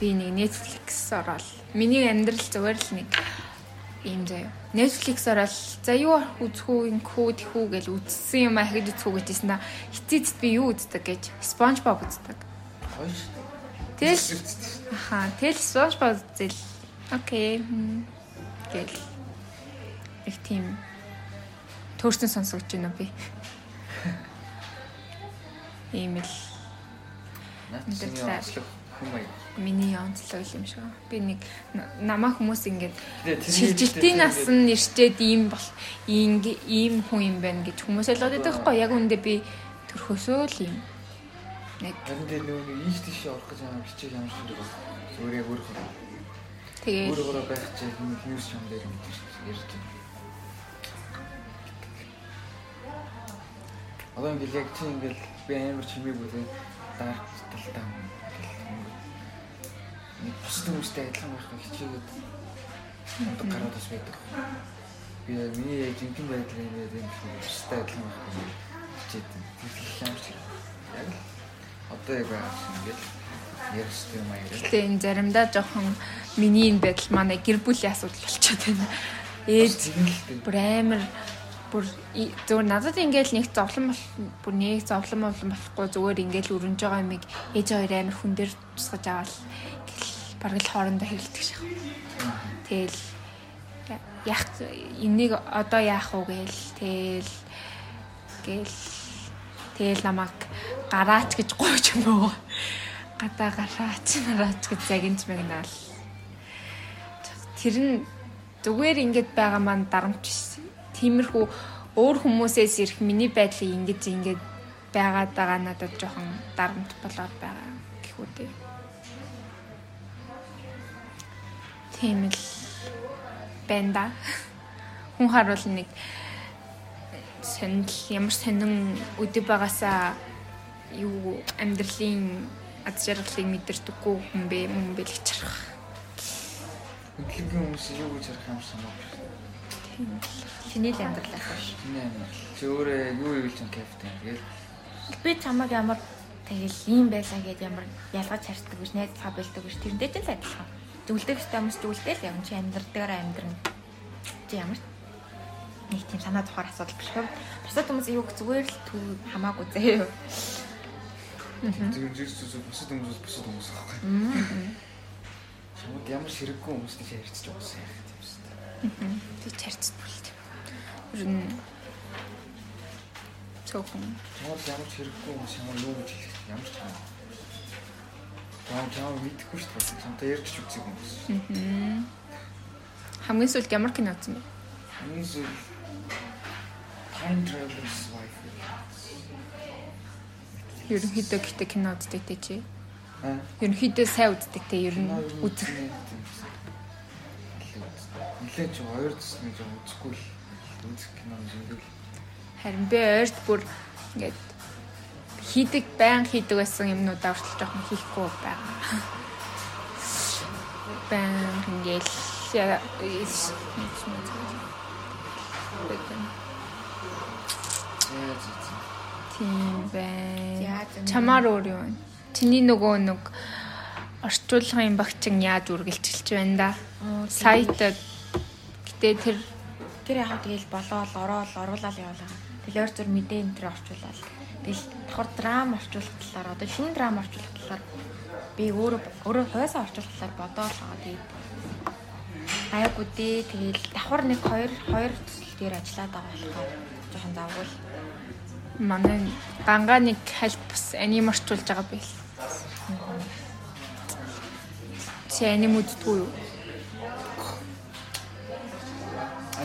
би нэг Netflix ороод миний амьдрал зүгээр л нэг ийм заяа. Netflix-аар л за юу үзэх үү, ингэх үү, тэх үү гэж үзсэн юм ахиж үзэх үү гэжсэн да. Хитцэд би юу үздэг гэж SpongeBob үздэг. Хойш. Тэгэл аха, тэгэл SpongeBob үзэл. Окей. Гэл. Их тийм төрсөн сонсогч байна би. Ийм л чинь онцлог маяг. миний онцлог юм шиг. Би нэг намаа хүмүүс ингээд шилжилтийн нас нь ирчээд ийм бол ийм ийм хүн юм байна гэж хүмүүс ойлгоод байдаг хгүй яг үндэ би төрхөөсөө л юм. Нэг дээр нөгөө ийш тийш орох гэж байгаа хичээл юм бэ? Зүгээр яг өөрөө тэгээ өөрөө байх чинь хүмүүс юм дээр гэж ярьж байна. Одоо ингээл яг чи ингээл би амар чимээгүй те дарк талтаа нэг бус хүмүүстэй адилхан байх хичээгээд ондог гараад бас байдаг. Би миний яг жинхэнэ байдлаар юм ийм бустай адилхан байх гэж хичээд тэгэхээр ямар ч яг л одоо яг юм ингээл ярих юм аяа. тэгээ энэ заримдаа жоохон миний энэ байдал манай гэр бүлийн асуудал болчиход байна. Ээж Тэгэл бүр амар бүр зөвөр надад ингээл нэг зовлон бүр нэг зовлон болон болохгүй зүгээр ингээл өрнж байгаа юмыг ээж хоёр амар хүн дээр тусгаж аваад гэл бараг л хоорондоо хэрэлдэх шах. Тэгэл яах энийг одоо яах вэ гээл тэгэл гээл тэгэл намайг гараач гэж гойч юм уу гадаа гараач нараач гэж загинж мэгнаал тэр нь зүгээр ингэж байгаа маань дарамт биш. Тиймэрхүү өөр хүмүүсээс ирэх миний байдлыг ингэж ингэж байгаад байгаа надад жоохон дарамт болоод байгаа гэх үү дээ. Тийм л байна да. <laughs> Хүн харуул нэг сонирхол ямар сонин өдөө байгаасаа юу амьдралын аз жаргалыг мэдэрдэггүй хүн бэ мөн бэ л гэж харах. Үнэлгээ хүмүүс юу гэж харах юм санаа. Чиний л амьдралаас биш. Чиний амар. Чи өөрөө юу ивэл ч кайфтай. Тэгэл Би чамаг ямар тэгэл ийм байлаа гэд ямар ялгаж харьдаг биш, найз цаа болдог биш. Тэрнтэй ч л адилхан. Зүгэлдэг хэвээр хүмүүс зүгэлдэл явна чи амьдрдагаараа амьдрна. Чи ямар нэг тийм санаа тухаар асуудал биш хэв. Бусад хүмүүс юу гэх зүгээр л төв хамаагүй заяа. зүгээр зүг зүг бусад хүмүүс бусад хүмүүс аахгүй. Чамд ямар ширэггүй хүмүүстэй ярьчих жоох сайн юм байна. Би чарцд бүлт. Ер нь цөөхөн Чамд ямар ширэггүй хүмүүс ямар юу гэж хэлэх ямар ч юм. Чам чам мэдэхгүй шүү дээ. Чамтай ярьж ч үзег хүмүүс. хамгийн сүүлд ямар кино үзсэн бэ? Хамгийн зүйл Time Traveler's Wife. Ерөнхийдөө гэхдээ кино үздэг те чи. Ерөнхийдөө сайн үздэг те ер нь үзэх. Нилээ ч хоёр төсний жоо үзэхгүй л үзэх кино юм шиг л. Харин би ойрт бүр ингээд хийдэг байн хийдэг байсан юмнуудаа хүртэл жоохон хийхгүй байгаа. Байн зээ. Тийм бай. Яаж юм бэ? Чамаар өөр юу вэ? Чиний нөгөө нэг орчуулгын багчин яаж үргэлжилж байна да? Сайтад гэтээ тэр Тэр яхаа тэгэл болоод ороод оруулаад явуулаа. Тэгэл өөр зүр мэдээ энэ төр орчуулаад. Тэгэл давхар драм орчуулах талаар одоо шинэ драм орчуулах талаар би өөрөө өөрөө хойсоо орчуулах талаар бодоол байгаа. Тэгээд гайгүй дээ. Тэгэл давхар нэг хоёр хоёр төсөл дээр ажиллаад байгаа болохоор жоохон завгүй. манай гангаа нэг хальт бас аним орчуулж байгаа байл. Чи аним үздэггүй юу?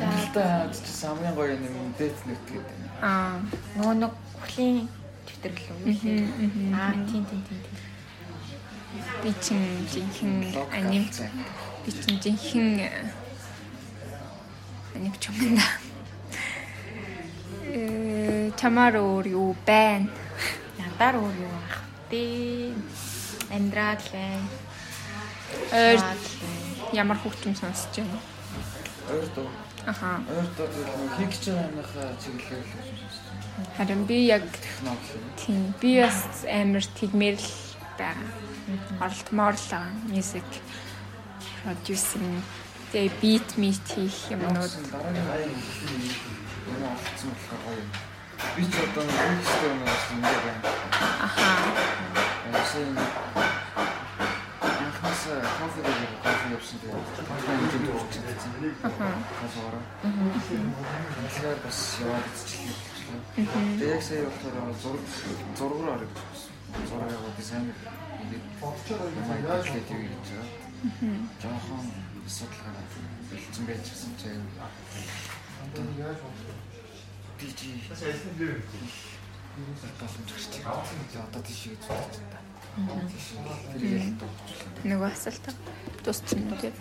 Ангилтаа чи самын гоё юм дэт нэт гэдэг. Аа, Нөгөө нэг өхлийн твиттер л үү? Аа тийм тийм тийм би чин жинхэнэ аним би чин жинхэнэ аним ч юм да. Э чамаар өөр юу байна? Надаар өөр юу ах вэ? Амьдраад л бай. Ойр Яваад л бай. ямар хөгжим сонсож байна? Ойр доо. Аха. Нэг хийх гэж байгаа юмнахаа чиглэлээр л. Харин би яг тийм би бас амар тэгмээр л байгаа. Оролдмоор л байгаа. Music producing Тэгээ бит мит хийх юмнууд дараагийн гай юм олцсон болохоор гоё юм. Би ч одоо нэг систем юм байна. аха Ясын дээр кофе явсан дээр кофе хэмжээнд хүрчихсэн. аха Кофеороо. Тэгэхээр бас яваад үзчихлээ. Тэгээ яг сая болохоор зураг руу орох. Зураг яваа дизайн ингээд майклээд юу гэж байгаа. Жохон асуудалгаа бэлдсэн байж гисэн чинь би чи боломж гарч байгаа. Одоо тийш гэж бодож байна. Нөгөө асуулт тусч нь тий.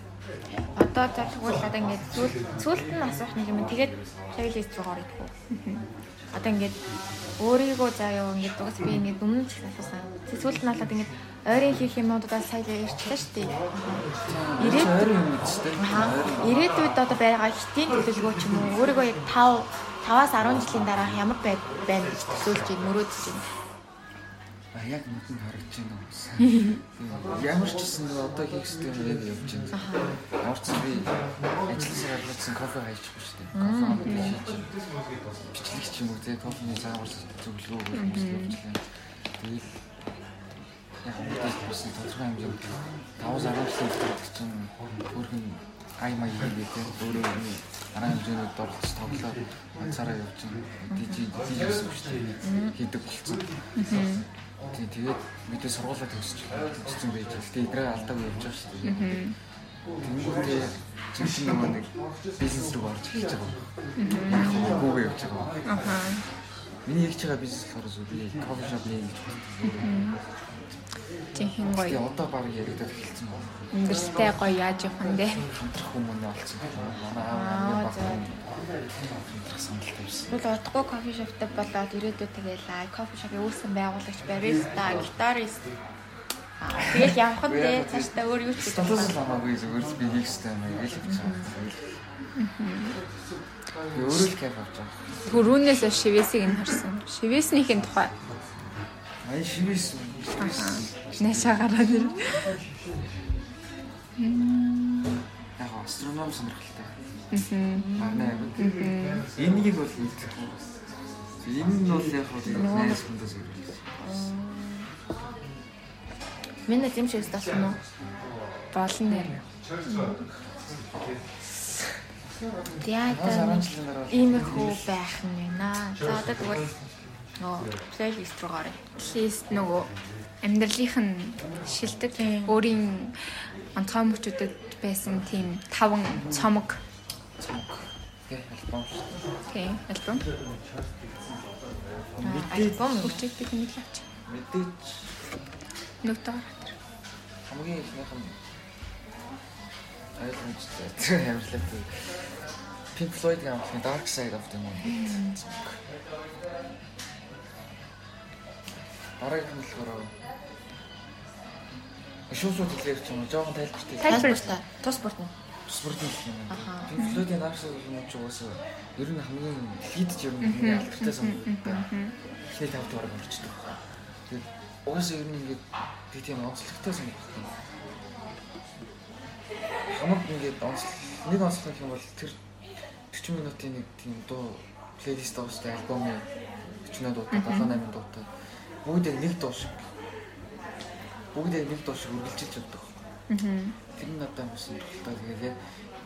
Одоо за тэгвэл одоо ингээд зүйл зүйлт нь асуух юм. Тэгээд playlist руу орох. Одоо ингээд өөрийгөө заяа ингээд угс би ингээд өмнө ч асуусан. Зүйлт нь болоод ингээд ойрын хийх юмудаа сая ярьчлаа шүү дээ. Ирээд ойрын юм үстэй. Аа, ирээдүйд одоо байгаа хитийн төлөвлөгөө ч юм уу өөрийгөө яг 5 5-аас 10 жилийн дараах ямар байд байна гэж төсөөлж мөрөөдөж байна. Яг нүдэнд харагдаж байна уу? <laughs> Ямар ч гэсэн одоо хийх систем яг явж байна. Орцсон би ажилласаа гаргацсан кофе хайчихгүй шүү дээ. Кофе хийж бичлэг ч юм уу тэгээ кофений заавар зөвлөгөө өгөх юм явж байна. Тэгээд яг мэдээж болсон тодорхой хэмжээнд 5-10 жилийн гэдэг чинь өөрхөн ай май хийгээ те өөрөө дараа хэмжээнүүд оролцож тоглоод ганцаараа явж байгаа. Дижи дижис шүү дээ. хийдэг болцсон. Тий, тэгээд мэдээ сургуулаа төгсөж төгссөн байж. Тэгээд эдрээ алдаагүй явж байгаа шүү дээ. Тэнгүүтээ жинхэнэ нөгөө нэг бизнес рүү орж эхэлж байгаа. Яг гүүгээ явж байгаа. Аха. Миний хийж байгаа бизнес болохоор би кофе шоп нэ гэж боддог. Жинхэнэ гоё. Тэгээд одоо баг яригадад эхэлсэн байна. Өндөртэй гоё яаж явах юм бэ? Хамтрах хүмүүнээ олцсон. Манай аав маань баг хамтрах сандалтай байсан. Тэгвэл утгагүй кофе шоптой болоод ирээдүйд тэгээл аа кофе шопыг үүсгэн байгуулагч, бариста, гитарист Аа тэгэл явах нь дээ цаашдаа өөр юу ч Статус хамаагүй зүгээр би хийх хэрэгтэй юм яг л байгаа. Би өөрөө л кайф авч байгаа. Төрүүнээс шивэсийг нь харсан. Шивэснийхэн тухай. Үү? Аха. Нэшаа гараад ир. Яг астроном сонирхолтой. Аймаг. Энийг бол мэдчихгүй. Энэ нь бол яг хөө найс хүндээс ирэх. Миний зэм шиг стасан уу? Болно нэр. Дараа иймэрхүү байх нь байна. За одоо тэгвэл нөө плейлист руу гарыг. Лист нөгөө амьдралынх нь шилдэг өөрийн онцгой мөчүүдэд байсан тийм таван цомог цонх. Гэ альбом шүү дээ. тийм альбом. Альбом бид нэг л авч. Мэдээч Нүгтээ. хамгийн ихнийх нь ойлгомжтой амьдлаа. Pink Floyd-ийн амтлын Dark Side of the Moon. Дараагийн нь болохоор шүүсүүд хэлээр ч юм уу жоохон тайлбартай. тайлбартай. Тус бүрт Спортын гэх юм. Pink Floyd-ийн Dark Side the Moon ч угаасаа ер нь хамгийн ч ер нь хамгийн алдартай сонголттой. Эхний тавд бараг орчдөг. Тэгээд угаасаа ер нь ингээд би тийм онцлогтой сонголттой. Хамаг ингээд онцлог нэг онцлог гэх юм бол тэр 40 минутын нэг тийм дуу плейлист уустай альбомын 40 дуутай 78 дуутай бүгд яг нэг дуу шиг бүгд яг нэг дуу шиг үргэлжилж явдаг. Мгм. Тэр нь надад бас сонирхолтой. Тэгээд яг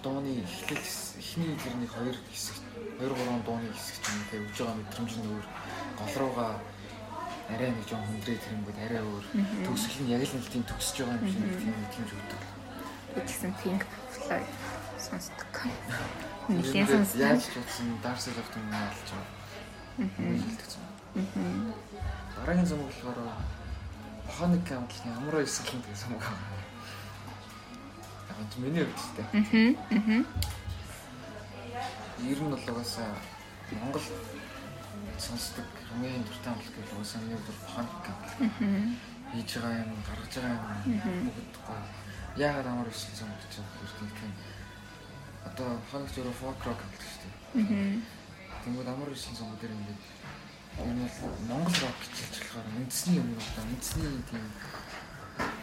дууны эхлэл эхний тэр нэг хоёр хэсэг 2 3 дууны хэсэг ч юм тэгээд өгж байгаа мэдрэмж нь өөр гол руугаа арай нэг жоон хүндрээ тэрэнгүүд арай өөр төгсгөл нь яг л нэг тийм төгсөж байгаа юм шиг тийм мэдрэмж өгдөг. Тэгсэн Pink Floyd сонсдог. Нь сонсдог. Яаж ч утсан Dark Side of the Moon алж байгаа. Хэлдэг. Дараагийн зам болохоор Bionic хамтлагийн амраа эсгэлэн гэсэн юм байна. Ч миний хувьд тийм. Мгм. Мгм. Ер нь бол угаасаа Монгол сонсдог хамгийн дуртай амтлаг гэх угаасаа нэг бол хамтлаг. Мгм. Хийж байгаа юм, гаргаж байгаа юм бүгд гоё. Яагаад амар эсгэлэн зам гэж бодож тийм. Одоо Bionic зөвхөн folk rock хамтлаг шүү дээ. Мгм. Тэнгүүд амар ирсэн зам дээр ингээд энэ бол Монгол рок хичээлж болохоор үндэсний юм уу үндэсний тийм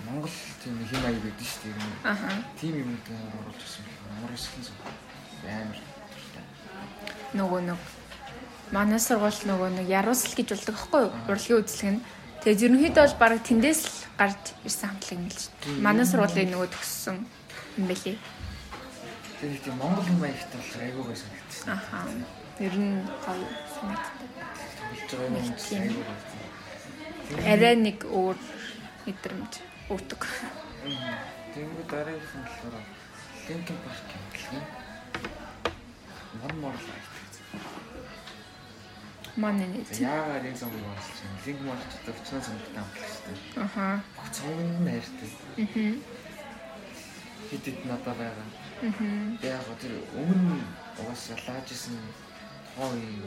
Монгол тийм хэм маяг гэдэг шүү дээ. Аха. Тим юмд оруулж ирсэн болохоор амар өсгөн зүг. Амар дуртай. Нөгөө нэг манай сургууль нөгөө нэг яруусл гэж болдог байхгүй юу? Урлагийн үзлэг нь. Тэгээд ерөнхийдөө бол баг тэндээс л гарч ирсэн хамтлаг юм л шүү. Манай сургуулийн нөгөө төгссөн юм бэлээ. Тэгээд тийм Монгол хэм маягт болохоор айгүй гой санагдсан. Аха. Ер нь гоё санагддаг. Болж байгаа юм тийм. Арай нэг өөр мэдрэмж өгдөг. Тэнгүү дараагийнх нь болохоор Linkin Park юм гэлээ. One More Life. Манай нэг. Яагаад энэ зам болчихсон юм? Linkin Park ч өвчнөө санагдсан юм байна шүү дээ. Аха. Бүх цомог нь хайртай. Мгм. Хит хит надад байгаа. Мгм. Яг тэр өмнө угаасаа лааж исэн тухайн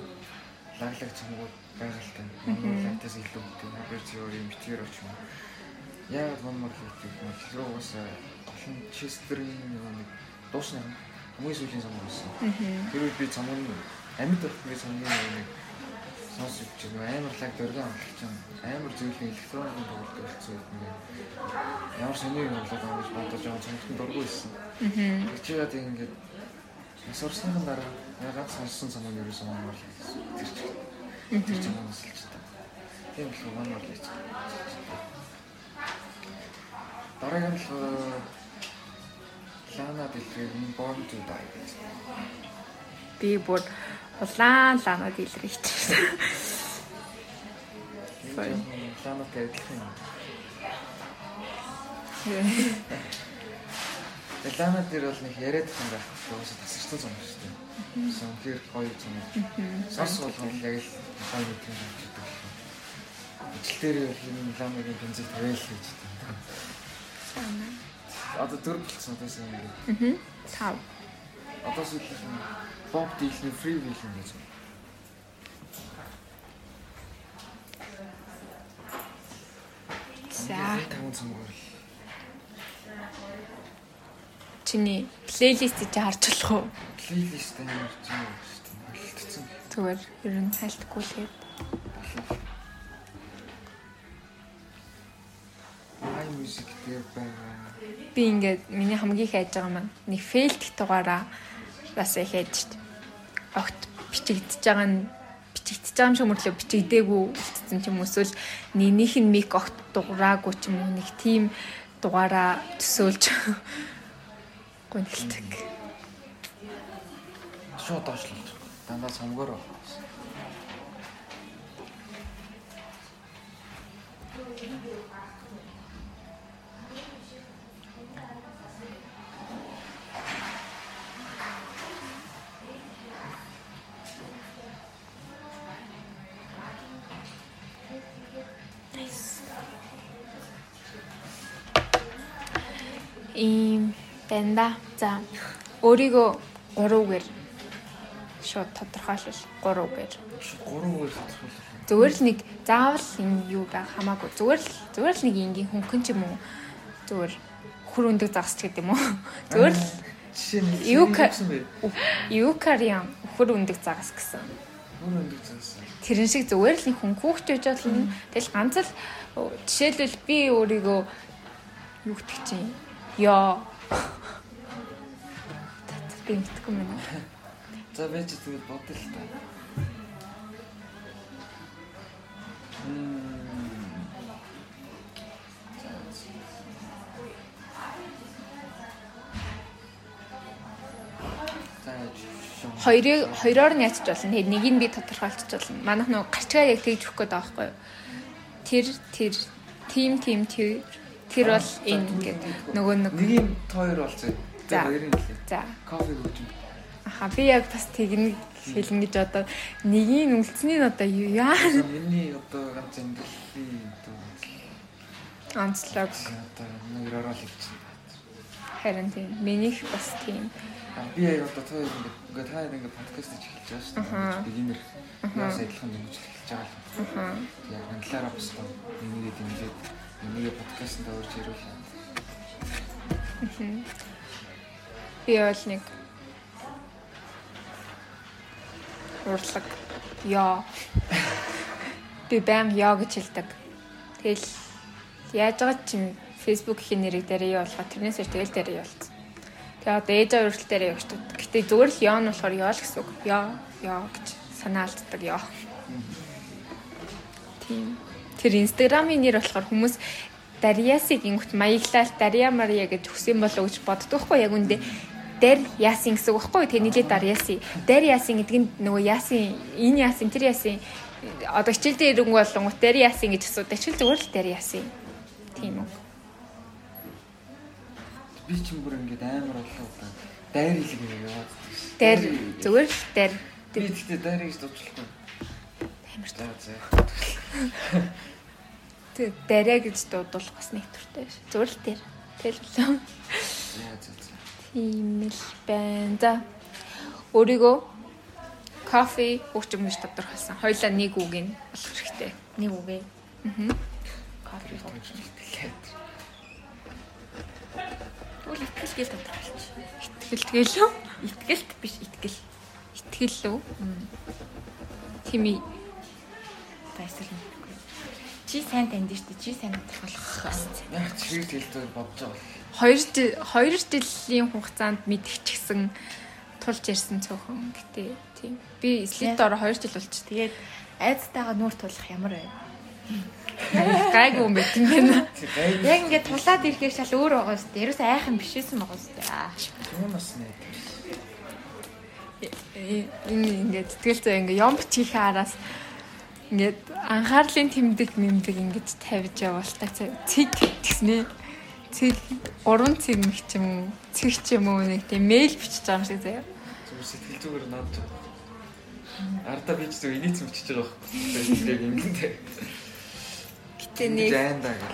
лаглаг л та. Монголайтаас илүү тийм хабар теори мэтэр оч юм. Яг Life гэх юм. Тэр угаасаа нь Chester-ийн нэг дуусна хамгийн сүүлийн цомог байсан. Тэр үед би нь амьд болохгүй цомгийн нэг сонсож чинь амар лаг дөргөн амлах чинь амар зөвлөлийн электронын тоглолт болсон үед нэг ямар сони юм болоод байгаа гэж бодож байгаа цомогт дургүй байсан. Тэр чигээд ингээд сурсныхан дараа ягаад сонссон цомог юу гэсэн юм бол тэр тэр чинь сонсолч та. Тийм л гоо мал гэж. Дараагийн л Лана дэлгэрийн Born to Die гэж. Би бүр улаан ланад илэрч. Sorry. Лана дэлгэрх юм. Лана дээр бол нэг яриад их юм байх. Уусаа тасарсан зам шүү дээ. Сонхэр гоё зам. Сонс болгоно л яг л гоё нэг юм байна. Ижил дээр бол энэ ламагийн бензин тавиал гэж байна. Одоо дөрөв болсон байсан юм. Мгм. Тав. Одоо сүүлийнх нь Bob Dylan Free Will гэж. За. таван цамгаар. Чиний плейлистийг чи харж болох уу? Плейлист амар чинь шүү дээ. Хөлтцэн. Зүгээр ер нь хайлтгүй л гээд. Ай мьюзик дээр байгаа. Би ингээд миний хамгийн их хайж байгаа маань нэг фейлт дугаараа бас их хайж шít. Огт бичигдэж байгаа нь бичигдэж байгаа юм шиг мөрлөө бичигдээгүй үлдсэн ч юм эсвэл нэгнийх нь мик огт дугаараагүй ч юм уу нэг тийм дугаараа төсөөлж гонхилдаг. Шууд доошлуулж. Дандаа цомгоор байна. Ийм бэнда. За өөрийгөө 3-гээр шууд тодорхойлол 3-гээр. Гурван үгээр тодорхойлох. Зүгээр л нэг заавал энэ юу байх хамаагүй. Зүгээр л зүгээр л нэг ингийн хөнгөн ч юм уу. Зүгээр хөр өндөг загсч гэдэг юм уу. Зүгээр л? Юкариан хөр өндөг загас гэсэн. Өөр өндөг зэнсэн. Тэрэн шиг зүгээр л нэг хүн хүүхч байж болно. Тэгэл ганц л жишээлбэл би өөрийгөө юу гэдэг чинь ёо. Би мэдгүй мэн. За би ч тэгвэл бодъё л та. Хоёрыг хоёроор нь ячж болно. Тэгээд нэгийг нь би тодорхойлчих болно. Манайх нөгөө гарчгаа яг тэгж өгөх гээд байгаа байхгүй юу? Тэр тэр тим тим тэр тэр бол энэ ингээд нөгөө нэг Нэг юм хоёр болцоо. За. Хоёрын хэлээ. за Кофе өгч. аха би яг бас тэгнэ хэлнэ гэж одоо нэгийг үлдсэний нь одоо юу яа миний одоо ганц амьдралын дүү. онцлог Одоо нэг орол хийж байна. харин тийм минийх бас тийм би яг одоо та хоёр ингээд ингээд та хоёр ингээд подкаст хийж эхэлж байгаа шүү дээ. Бигинер яас адилхан ингэж эхэлж байгаа л. аха Яг англиараа бас нэгийгээ дэмжиж нэгийгээ подкастт орж ирүүлээ. би бол нэг урлаг ёо би байн ёо гэж хэлдэг. Тэгэл яаж байгаа ч юм Facebook гэхин нэрийг дээрээ болгоо тэрнээс өөр тэгэл дээрээ болсон. Тэгээ одоо ээж аваа хүртэл дээрээ явчихдаг. Гэтэ зүгээр л ёо нь болохоор ёо л гэсэн үг. Ёо ёо гэж санаалддаг ёо. Тийм. Тэр инстаграмын нэр болохоор хүмүүс Дарьясыг ингүүт маяглал Дарья Мария гэж хүсэн болоо гэж боддог хгүй яг үндэ Дэр яасын гэсэн үг байхгүй тэгээ нийлээ дар яасын. Дэр яасын гэдэг нь нөгөө яасын энэ яасын тэр яасын одоо хичээлдээ ирэнгүү болонгууд дэр яасын гэж асуудаг. Хичээл зүгээр л дэр яасын. Тийм үү. Би ч юм бүр ингээд амар болоо удаа дайр хэлэг яваад. Дэр зүгээр л дэр. Би гэхдээ дайр гэж дуучлахгүй. Амар За за. Тэг дэрэ гэж дуудуулах бас нэг төртэй ш. Зүгээр л дэр. Тэгэл л. За за за. Тийм л байна. За. Өөрийгөө кофе хөгжим гэж тодорхойлсон. Хоёлаа нэг үг нь болох хэрэгтэй. Нэг үгээ. Аа. Кофе хооч. Тэгэл. Тэгвэл итгэл гээл тодорхойлч. Итгэл тэгэл үү? Итгэлт биш итгэл. Итгэл үү? Тими Тайсал нь. Чи сайн танд шүү дээ. Чи сайн тодорхойлох бас. Яг чиг хэлдээр бодож байгаа. 2 жил 2 жилийн хугацаанд мэдчихсэн тулж ярьсан цөөхөн гэтээ тийм. Би слитээр 2 жил болчих. Тэгээд айцтайгаа нүүр тулах ямар вэ? Гайгүй юм байт юм байна. Яг ингээд тулаад ирэхээр шал өөр байгаа шүү дээ. Ерөөс айхан бишээсэн байгаа шүү дээ. Юм бас нэ. Энэ ингээд сэтгэл зүй ингээд юм бичих араас ингээд анхаарлын тэмдэг нэмдэг ингэж тавьж явуулдаг цэг гэснээ цэг 3 цэг мэг ч юм уу цэг ч юм уу нэг тийм мэйл бичиж байгаа юм шиг заяа. Зүгээр сэтгэл зүгээр наад. Арда би ч зөв инээц мчиж байгаа байхгүй. Яг ингэнтэй. Гэтэ нэг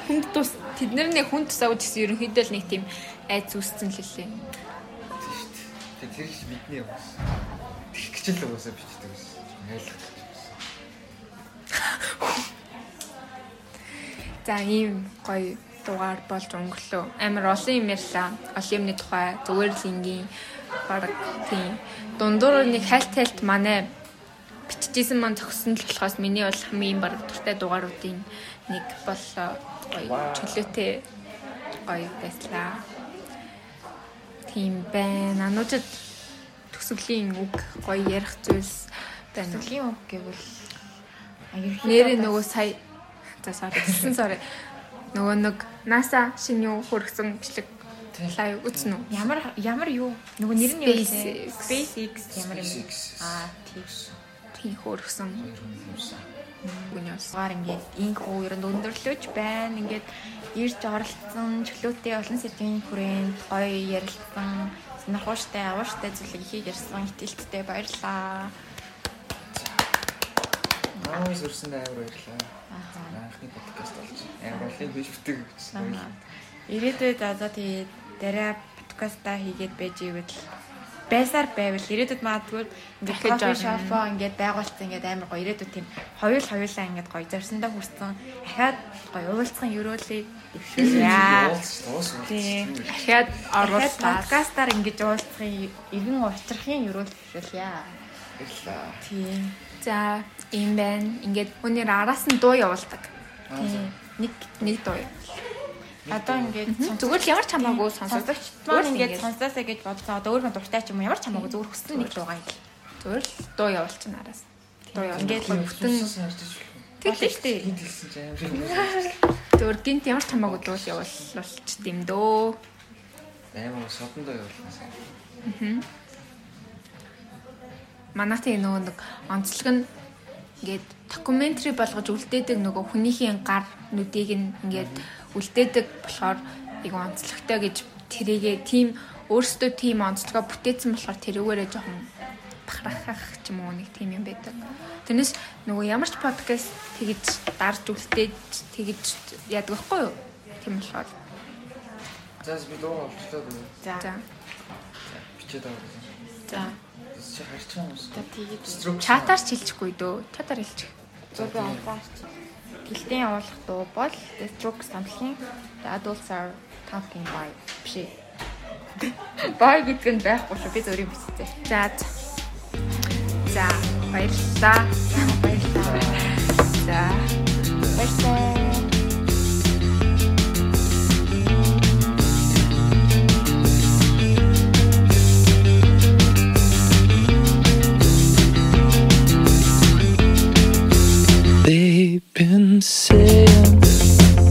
хүнд тус тэд нар нэг хүнд тус авч гэсэн ерөнхийдөө л нэг тийм айц үүсцэн л лээ. Тийм шүү дээ. Тэр их бидний юм. Тэгэх гэж л угаасаа бичдэг ус. Айлах. За ийм гоё дугаар болж өнгөрлөө. Амар олон юм ярьлаа. Олон юмны тухай зүгээр л ингийн баг тийм. Дундуур нэг хальт хальт манай биччихсэн маань зогссон л болохоос миний бол хамгийн баг дуртай дугааруудын нэг боллоо. Гоё чөлөөтэй гоё байслаа. Тийм байна. Ануучид төсөвлийн үг гоё ярих зүйлс байна. Төсөлийн үг гэвэл Нэрээ нөгөө сая за sorry гэсэн sorry. Нөгөө нэг NASA шинэ юу хөргсөн бичлэг лайв үзсэн үү? ямар ямар юу нөгөө нэр нь юу вэ? SpaceX. Ямар юм. Аа тийм. Тийм хөргсөн. Гүнээс.Гаар ингээд инх уу ер нь өндөрлөөж байна. Ингээд ирж оролцсон чөлөөтэй олон сэдвийн хүрээнд гоё ярилцсан. Сонирхолтой, авууштай зүйлийг ихийг ярьсан. Итгэлттэй баярлаа. Наа сүрсэн амар баярлаа. Аа. Анхны подкаст болж амар олон биш бүтэг гэсэн. Аа. Ирээдүйд одоо тэгээд дараа подкастаа хийгээд байж ивэл байсаар байвал ирээдүйд магадгүй ингээд кофе шопоо ингээд байгуулсан ингээд амар гоё ирээдүйд тийм хоёул хоёулаа ингээд гоё зорсондоо хүрсэн ахаад гоё уулзсан. Тийм. Дахиад Дахиад оруулаад подкастаар ингэж уулзахын иргэн учрахын өрөөл дэвшүүлье. Баярлаа. Тийм. за юм байна. Ингээд өнөр араас нь дуу явуулдаг. Тийм. Нэг Нэг дуу. одоо ингээд Зүгээр л ямар ч хамаагүй Зүгээр маань л ингээд сонсоосаа гэж бодсон. Одоо өөрөө дуртай ч юм уу ямар ч хамаагүй зүгээр хүссэн нэг дуугаа ил. зүгээр л дуу явуулчихна араас. Дуу явуулдаг. Ингээд бүтэн Бүтэн ярьж шүү. Штэ. Энд хэлсэн чи амар зүгээр гинт ямар ч хамаагүй дуу явуулчих юм дөө. Амар содондоо явуулсан. Манайхын нөгөө нэг онцлог нь ингээд докюментари болгож үлдээдэг нөгөө хүнийхээ гар нүдийг нь ингээд үлдээдэг болохоор айгу онцлогтой гэж тэрийгээ тийм өөрсдөө тийм онцлогоо бүтээсэн болохоор тэрүүгээрээ жоохон бахархах ч юм уу нэг тийм юм байдаг. Тэрнээс нөгөө ямар ч подкаст тэгж дарж үлдээж тэгж яадаг байхгүй юу? Тийм болохоор За би дуу дөө. За. за Бичээд аваа. за Чи харч байгаа юм? За тэгээд Stroke. чатаар ч хэлчихгүй дөө. Чатаар хэлчих. зөв анхаарч. Гэлтийн явуулах дуу бол хамтлагийн The Adults Are Talking by биш. <laughs> Бай гэдэг нь байхгүй шүү. Би зөвөрийн бичсэн. За. за. <laughs> За баярлалаа. Баярлалаа. За. Баярлалаа. saying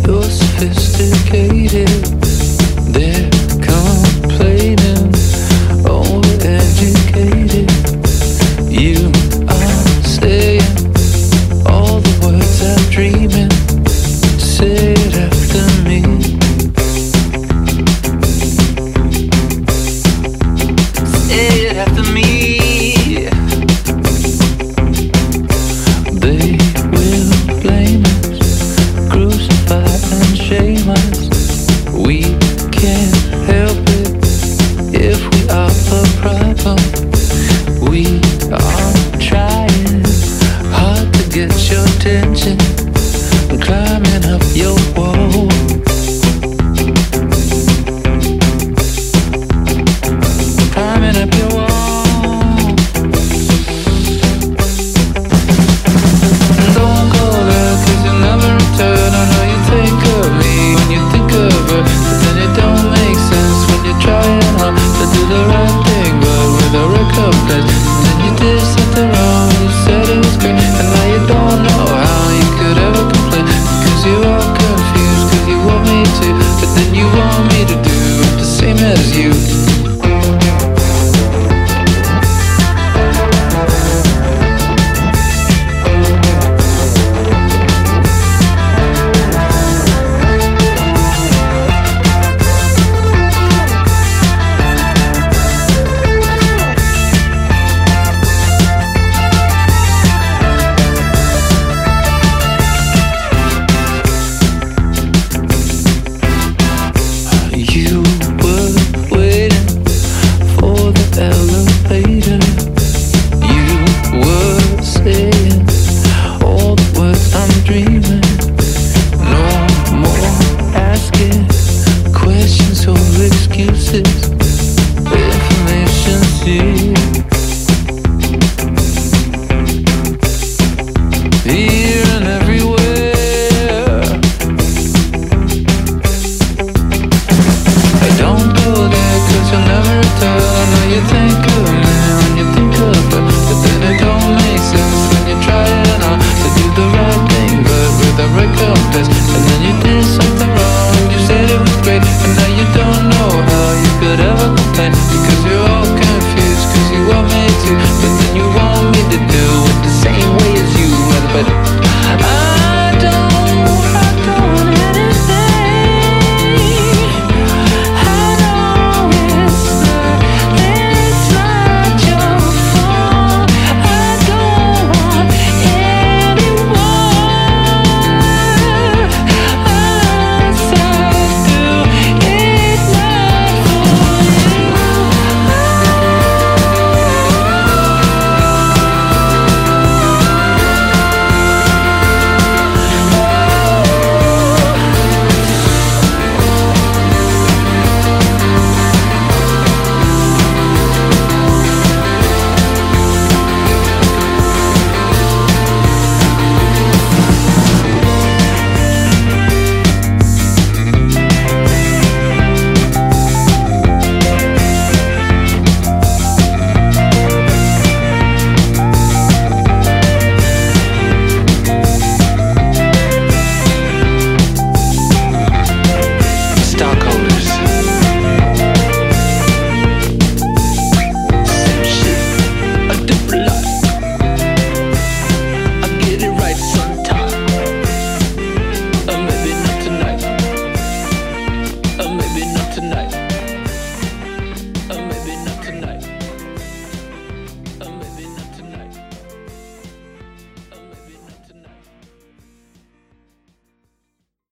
you're sophisticated.